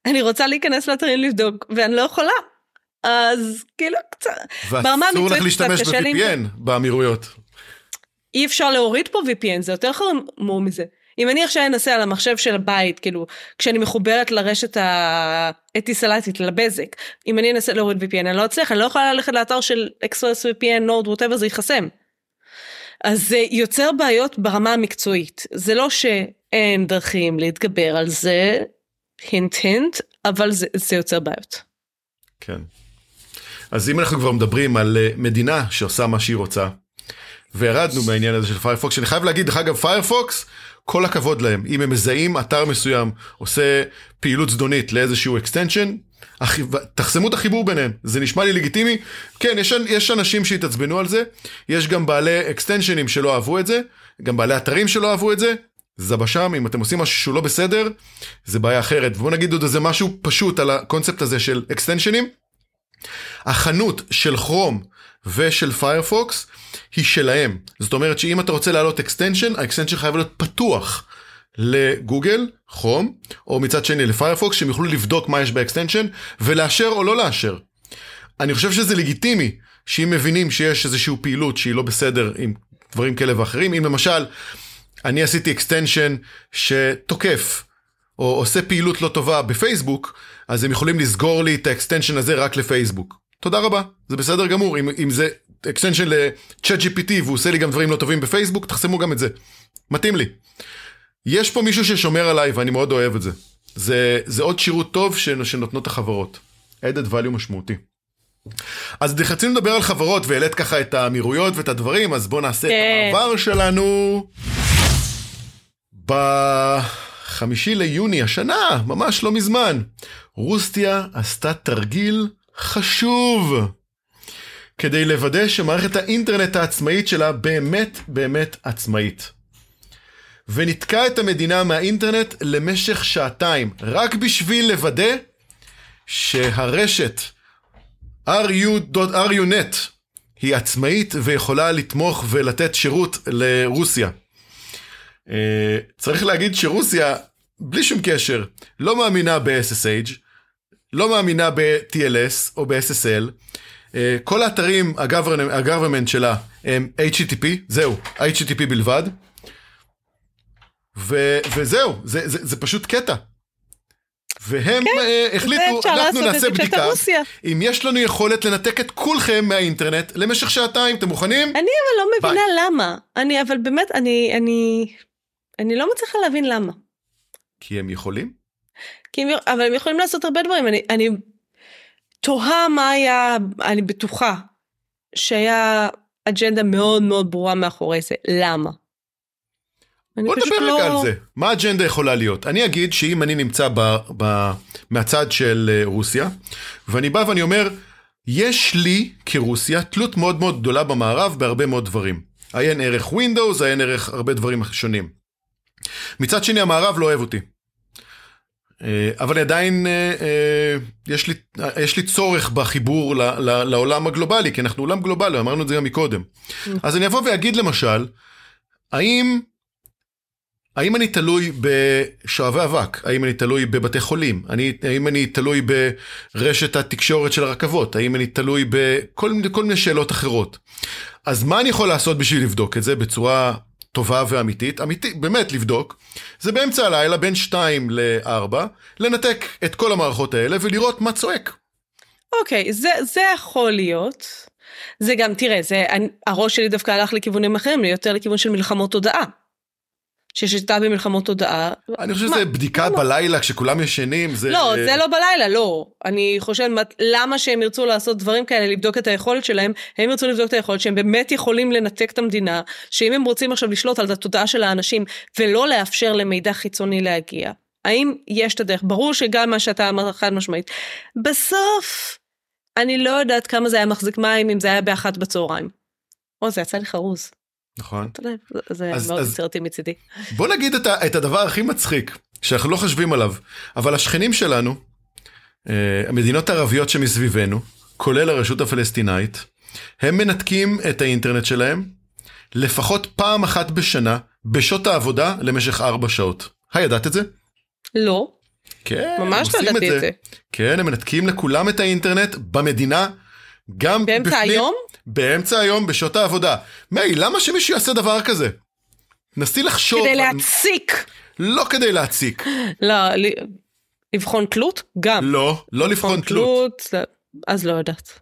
אני רוצה להיכנס לאתרים לבדוק, ואני לא יכולה. אז כאילו קצת, ברמה המקצועית לך להשתמש ב-VPN באמירויות. אי אפשר להוריד פה VPN, זה יותר חמור מזה. אם אני עכשיו אנסה על המחשב של הבית, כאילו, כשאני מחוברת לרשת האטיסלטית, לבזק, אם אני אנסה להוריד VPN, אני לא אצליח, אני לא יכולה ללכת לאתר של אקספרס VPN, נורד, ווטאבר, זה ייחסם. אז זה יוצר בעיות ברמה המקצועית. זה לא שאין דרכים להתגבר על זה, hint hint, אבל זה, זה יוצר בעיות. כן. אז אם אנחנו כבר מדברים על אה, מדינה שעושה מה שהיא רוצה, וירדנו מהעניין הזה של פיירפוקס, שאני חייב להגיד, דרך אגב, פיירפוקס, כל הכבוד להם. אם הם מזהים אתר מסוים, עושה פעילות זדונית לאיזשהו extension, תחסמו את החיבור ביניהם, זה נשמע לי לגיטימי. כן, יש, יש אנשים שהתעצבנו על זה, יש גם בעלי אקסטנשנים שלא אהבו את זה, גם בעלי אתרים שלא אהבו את זה. זבשם, אם אתם עושים משהו שהוא לא בסדר, זה בעיה אחרת. ובואו נגיד עוד איזה משהו פשוט על הקונספט הזה של אקסטנשנים. החנות של כרום ושל פיירפוקס היא שלהם. זאת אומרת שאם אתה רוצה להעלות extension, ה extension חייב להיות פתוח לגוגל, כרום, או מצד שני לפיירפוקס, שהם יוכלו לבדוק מה יש ב extension, ולאשר או לא לאשר. אני חושב שזה לגיטימי, שאם מבינים שיש איזושהי פעילות שהיא לא בסדר עם דברים כאלה ואחרים, אם למשל, אני עשיתי extension שתוקף, או עושה פעילות לא טובה בפייסבוק, אז הם יכולים לסגור לי את ה extension הזה רק לפייסבוק. תודה רבה, זה בסדר גמור, אם, אם זה extension ל-ChatGPT והוא עושה לי גם דברים לא טובים בפייסבוק, תחסמו גם את זה. מתאים לי. יש פה מישהו ששומר עליי ואני מאוד אוהב את זה. זה, זה עוד שירות טוב שנותנות החברות. added value משמעותי. אז רצינו לדבר על חברות והעלית ככה את האמירויות ואת הדברים, אז בואו נעשה את כן. המעבר שלנו. בחמישי ליוני השנה, ממש לא מזמן, רוסטיה עשתה תרגיל חשוב. כדי לוודא שמערכת האינטרנט העצמאית שלה באמת באמת עצמאית. וניתקה את המדינה מהאינטרנט למשך שעתיים, רק בשביל לוודא שהרשת RU.RUNet היא עצמאית ויכולה לתמוך ולתת שירות לרוסיה. אה, צריך להגיד שרוסיה, בלי שום קשר, לא מאמינה ב-SSH, לא מאמינה ב-TLS או ב-SSL. אה, כל האתרים, ה-government שלה הם HTTP, זהו, HTTP בלבד. ו- וזהו, זה, זה, זה פשוט קטע. והם כן, uh, החליטו, אנחנו נעשה בדיקה, אם יש לנו יכולת לנתק את כולכם מהאינטרנט למשך שעתיים, אתם מוכנים? אני אבל לא מבינה ביי. למה. אני אבל באמת, אני, אני, אני לא מצליחה להבין למה. כי הם יכולים? כי הם, אבל הם יכולים לעשות הרבה דברים. אני, אני תוהה מה היה, אני בטוחה שהיה אג'נדה מאוד מאוד ברורה מאחורי זה. למה? בוא נדבר רגע לא... על זה. מה האג'נדה יכולה להיות? אני אגיד שאם אני נמצא ב, ב, מהצד של אה, רוסיה, ואני בא ואני אומר, יש לי כרוסיה תלות מאוד מאוד גדולה במערב בהרבה מאוד דברים. עיין ערך Windows, עיין ערך הרבה דברים שונים. מצד שני המערב לא אוהב אותי. אה, אבל עדיין אה, יש לי, יש לי צורך בחיבור ל, ל, לעולם הגלובלי, כי אנחנו עולם גלובלי, אמרנו את זה גם מקודם. אז אני אבוא ואגיד למשל, האם האם אני תלוי בשואבי אבק? האם אני תלוי בבתי חולים? אני, האם אני תלוי ברשת התקשורת של הרכבות? האם אני תלוי בכל כל מיני שאלות אחרות? אז מה אני יכול לעשות בשביל לבדוק את זה בצורה טובה ואמיתית? אמיתית, באמת לבדוק. זה באמצע הלילה, בין 2 ל-4, לנתק את כל המערכות האלה ולראות מה צועק. אוקיי, okay, זה, זה יכול להיות. זה גם, תראה, זה, הראש שלי דווקא הלך לכיוונים אחרים, יותר לכיוון של מלחמות תודעה. ששיטה במלחמות תודעה. אני חושב שזה בדיקה בלילה כשכולם ישנים, זה... לא, זה לא בלילה, לא. אני חושבת, למה שהם ירצו לעשות דברים כאלה, לבדוק את היכולת שלהם, הם ירצו לבדוק את היכולת שהם באמת יכולים לנתק את המדינה, שאם הם רוצים עכשיו לשלוט על התודעה של האנשים, ולא לאפשר למידע חיצוני להגיע. האם יש את הדרך? ברור שגם מה שאתה אמרת חד משמעית. בסוף, אני לא יודעת כמה זה היה מחזיק מים אם זה היה באחת בצהריים. או, זה יצא לי חרוז. נכון. אתה יודע, זה אז, מאוד יצירתי מצידי. בוא נגיד את, את הדבר הכי מצחיק, שאנחנו לא חושבים עליו, אבל השכנים שלנו, אה, המדינות הערביות שמסביבנו, כולל הרשות הפלסטינאית, הם מנתקים את האינטרנט שלהם לפחות פעם אחת בשנה, בשעות העבודה, למשך ארבע שעות. הידעת את זה? לא. כן, ממש לא ידעתי את, את זה. כן, הם מנתקים לכולם את האינטרנט במדינה, גם באמצע בפנים, היום? באמצע היום בשעות העבודה. מיי, למה שמישהו יעשה דבר כזה? נסי לחשוב. כדי להציק. לא כדי להציק. לא, לבחון תלות? גם. לא, לא לבחון תלות. לא, אז לא יודעת.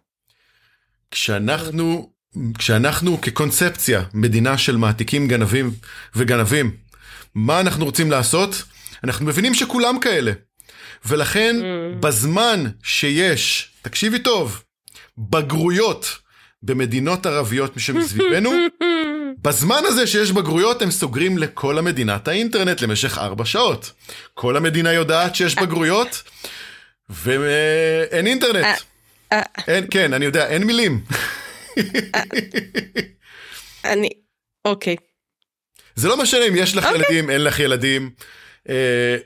כשאנחנו, כשאנחנו כקונספציה, מדינה של מעתיקים גנבים וגנבים, מה אנחנו רוצים לעשות? אנחנו מבינים שכולם כאלה. ולכן, mm. בזמן שיש, תקשיבי טוב, בגרויות במדינות ערביות שמסביבנו, בזמן הזה שיש בגרויות הם סוגרים לכל המדינה את האינטרנט למשך ארבע שעות. כל המדינה יודעת שיש בגרויות ואין אינטרנט. אה, אה. אין, כן, אני יודע, אין מילים. אני, אוקיי. זה לא משנה אם יש לך אוקיי. ילדים, אין לך ילדים, אה,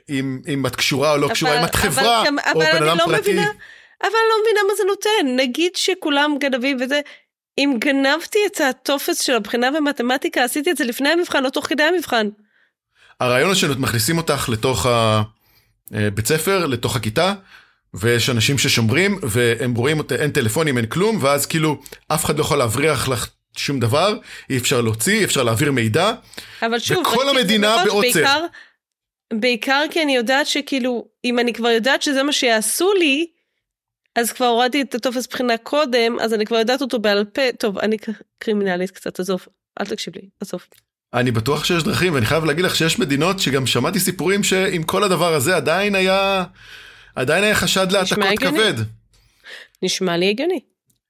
אם את קשורה או לא קשורה, אם את חברה או בן אדם לא פרטי. אבל אני לא מבינה מה זה נותן. נגיד שכולם גנבים וזה, אם גנבתי את הטופס של הבחינה במתמטיקה, עשיתי את זה לפני המבחן או תוך כדי המבחן. הרעיון הוא שמכניסים אותך לתוך הבית אה, ספר, לתוך הכיתה, ויש אנשים ששומרים, והם רואים, אין טלפונים, אין כלום, ואז כאילו אף אחד לא יכול להבריח לך שום דבר, אי אפשר להוציא, אי אפשר להעביר מידע. אבל שוב, וכל המדינה בעוצר. בעיקר, בעיקר כי אני יודעת שכאילו, אם אני כבר יודעת שזה מה שיעשו לי, אז כבר הורדתי את הטופס בחינה קודם, אז אני כבר יודעת אותו בעל פה. טוב, אני קרימינלית קצת, עזוב, אל תקשיב לי, עזוב. אני בטוח שיש דרכים, ואני חייב להגיד לך שיש מדינות שגם שמעתי סיפורים שעם כל הדבר הזה עדיין היה, עדיין היה חשד להעתקות כבד. נשמע לי הגיוני.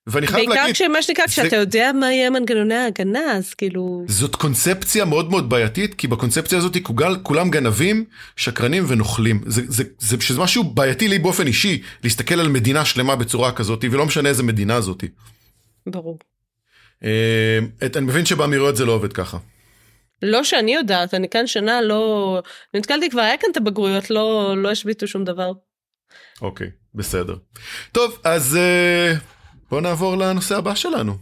ואני חייב להגיד... בעיקר כשמה שנקרא, כשאתה זה... יודע מה יהיה מנגנוני ההגנה, אז כאילו... זאת קונספציה מאוד מאוד בעייתית, כי בקונספציה הזאת כוגל, כולם גנבים, שקרנים ונוכלים. זה, זה, זה, שזה משהו בעייתי לי באופן אישי, להסתכל על מדינה שלמה בצורה כזאת, ולא משנה איזה מדינה זאת. ברור. אה, את, אני מבין שבאמירויות זה לא עובד ככה. לא שאני יודעת, אני כאן שנה לא... נתקלתי כבר, היה כאן את הבגרויות, לא, לא השביתו שום דבר. אוקיי, בסדר. טוב, אז... Uh... בואו נעבור לנושא הבא שלנו.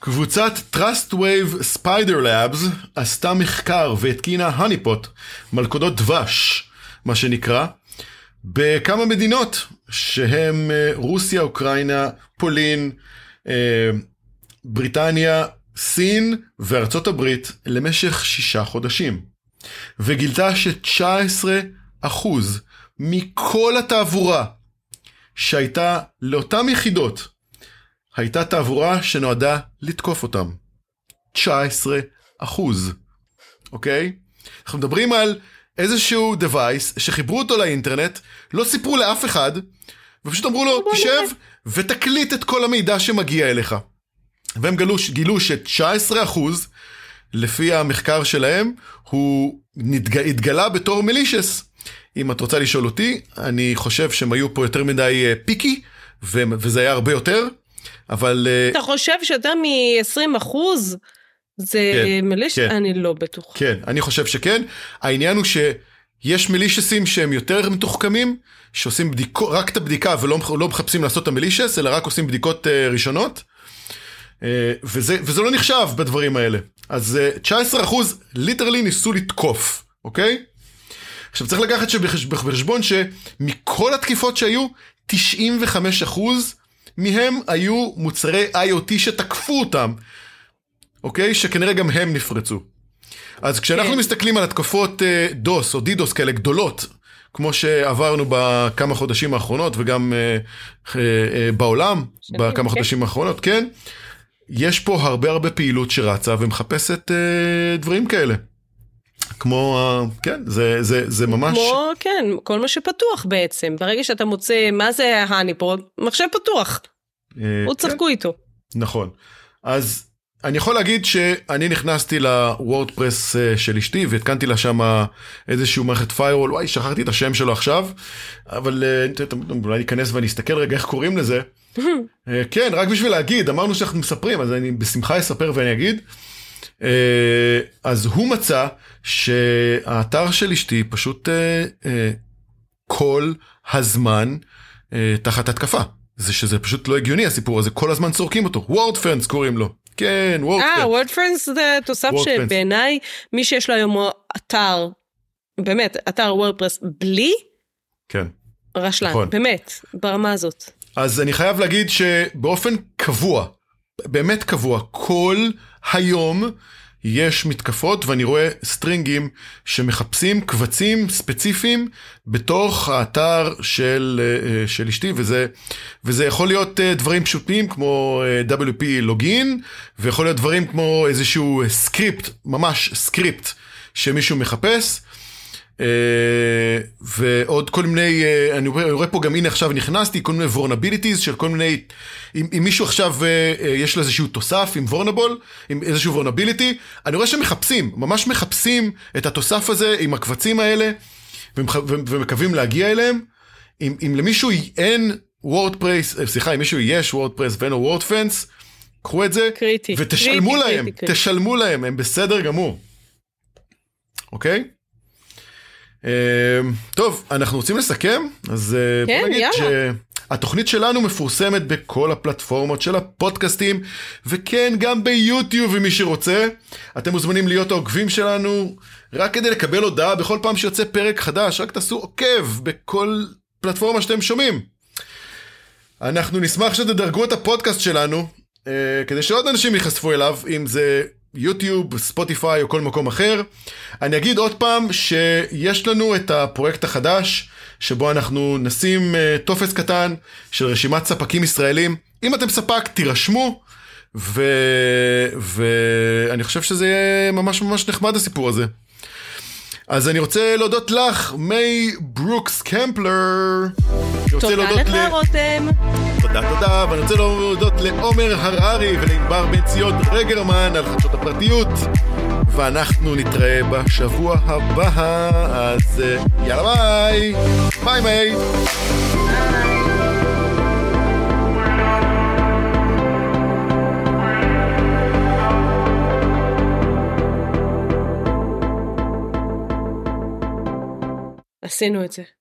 קבוצת Trust Wave Spider Labs עשתה מחקר והתקינה הניפוט, מלכודות דבש, מה שנקרא, בכמה מדינות שהם אה, רוסיה, אוקראינה, פולין, אה, בריטניה, סין וארצות הברית למשך שישה חודשים. וגילתה ש-19% מכל התעבורה שהייתה לאותן יחידות, הייתה תעבורה שנועדה לתקוף אותם. 19 אחוז, אוקיי? אנחנו מדברים על איזשהו device שחיברו אותו לאינטרנט, לא סיפרו לאף אחד, ופשוט אמרו לו, תשב ותקליט את כל המידע שמגיע אליך. והם גילו, גילו ש-19 אחוז, לפי המחקר שלהם, הוא נתג... התגלה בתור מלישס. אם את רוצה לשאול אותי, אני חושב שהם היו פה יותר מדי אה, פיקי, וזה היה הרבה יותר, אבל... אה, אתה חושב שיותר מ-20 אחוז זה כן, מליש? כן. אני לא בטוח. כן, אני חושב שכן. העניין הוא שיש מלישסים שהם יותר מתוחכמים, שעושים בדיקו, רק את הבדיקה ולא לא מחפשים לעשות את המלישס, אלא רק עושים בדיקות uh, ראשונות. Uh, וזה, וזה לא נחשב בדברים האלה. אז uh, 19% ליטרלי ניסו לתקוף, אוקיי? עכשיו צריך לקחת בחשבון שמכל התקיפות שהיו, 95% מהם היו מוצרי IoT שתקפו אותם, אוקיי? שכנראה גם הם נפרצו. אז כשאנחנו כן. מסתכלים על התקפות דוס אה, או דידוס כאלה גדולות, כמו שעברנו בכמה חודשים האחרונות וגם uh, uh, uh, בעולם בכמה כן. חודשים האחרונות, כן, יש פה הרבה הרבה פעילות שרצה ומחפשת uh, דברים כאלה. כמו, כן, זה, זה, זה ממש... כמו, כן, כל מה שפתוח בעצם. ברגע שאתה מוצא, מה זה ה honeypot? מחשב פתוח. אה, או כן. צחקו איתו. נכון. אז אני יכול להגיד שאני נכנסתי לוורדפרס אה, של אשתי והתקנתי לה שם איזשהו מערכת firewall, וואי, שכחתי את השם שלו עכשיו, אבל אה, אולי ניכנס ואני אסתכל רגע איך קוראים לזה. (laughs) כן, רק בשביל להגיד, אמרנו שאנחנו מספרים, אז אני בשמחה אספר ואני אגיד. אה, אז הוא מצא שהאתר של אשתי פשוט אה, אה, כל הזמן תחת התקפה. זה שזה פשוט לא הגיוני הסיפור הזה, כל הזמן סורקים אותו. Wordfence קוראים לו. כן, Wordfence. אה, Wordfence זה תוסף שבעיניי, מי שיש לו היום אתר, באמת, אתר וורדפרס בלי, כן. רשלן, נכון. באמת, ברמה הזאת. אז אני חייב להגיד שבאופן קבוע, באמת קבוע, כל היום יש מתקפות ואני רואה סטרינגים שמחפשים קבצים ספציפיים בתוך האתר של, אה, של אשתי וזה, וזה יכול להיות אה, דברים פשוטים כמו אה, WP login ויכול להיות דברים כמו איזשהו סקריפט, ממש סקריפט שמישהו מחפש. אה, ועוד כל מיני, אה, אני רואה, פה גם הנה עכשיו נכנסתי, כל מיני vulnerabilities של כל מיני, אם, אם מישהו עכשיו אה, יש לו איזשהו תוסף עם vulnerable, עם איזשהו vulnerability, אני רואה שהם מחפשים, ממש מחפשים את התוסף הזה עם הקבצים האלה, ומקווים להגיע אליהם. אם, אם למישהו אין וורדפרס, סליחה, אם מישהו יש וורדפרס ואין לו Wordfence, קחו את זה, קריטי, ותשלמו קריטי, להם, קריטי, קריטי. תשלמו להם, הם בסדר גמור. אוקיי? אה, טוב, אנחנו רוצים לסכם, אז אה, כן, בוא נגיד יאללה. שהתוכנית שלנו מפורסמת בכל הפלטפורמות של הפודקאסטים, וכן, גם ביוטיוב, אם מי שרוצה. אתם מוזמנים להיות העוקבים שלנו, רק כדי לקבל הודעה בכל פעם שיוצא פרק חדש, רק תעשו עוקב בכל פלטפורמה שאתם שומעים. אנחנו נשמח שתדרגו את הפודקאסט שלנו, אה, כדי שעוד אנשים ייחשפו אליו, אם זה יוטיוב, ספוטיפיי או כל מקום אחר. אני אגיד עוד פעם שיש לנו את הפרויקט החדש, שבו אנחנו נשים אה, טופס קטן של רשימת ספקים ישראלים. אם אתם ספק, תירשמו, ו... ואני חושב שזה יהיה ממש ממש נחמד הסיפור הזה. אז אני רוצה להודות לך, מיי ברוקס קמפלר. תודה לך, רותם. תודה תודה, ואני רוצה להודות לעומר הררי ולענבר בן ציון רגרמן על חדשות הפרטיות. ואנחנו נתראה בשבוע הבא, אז אה, יאללה ביי! ביי מיי! עשינו את זה.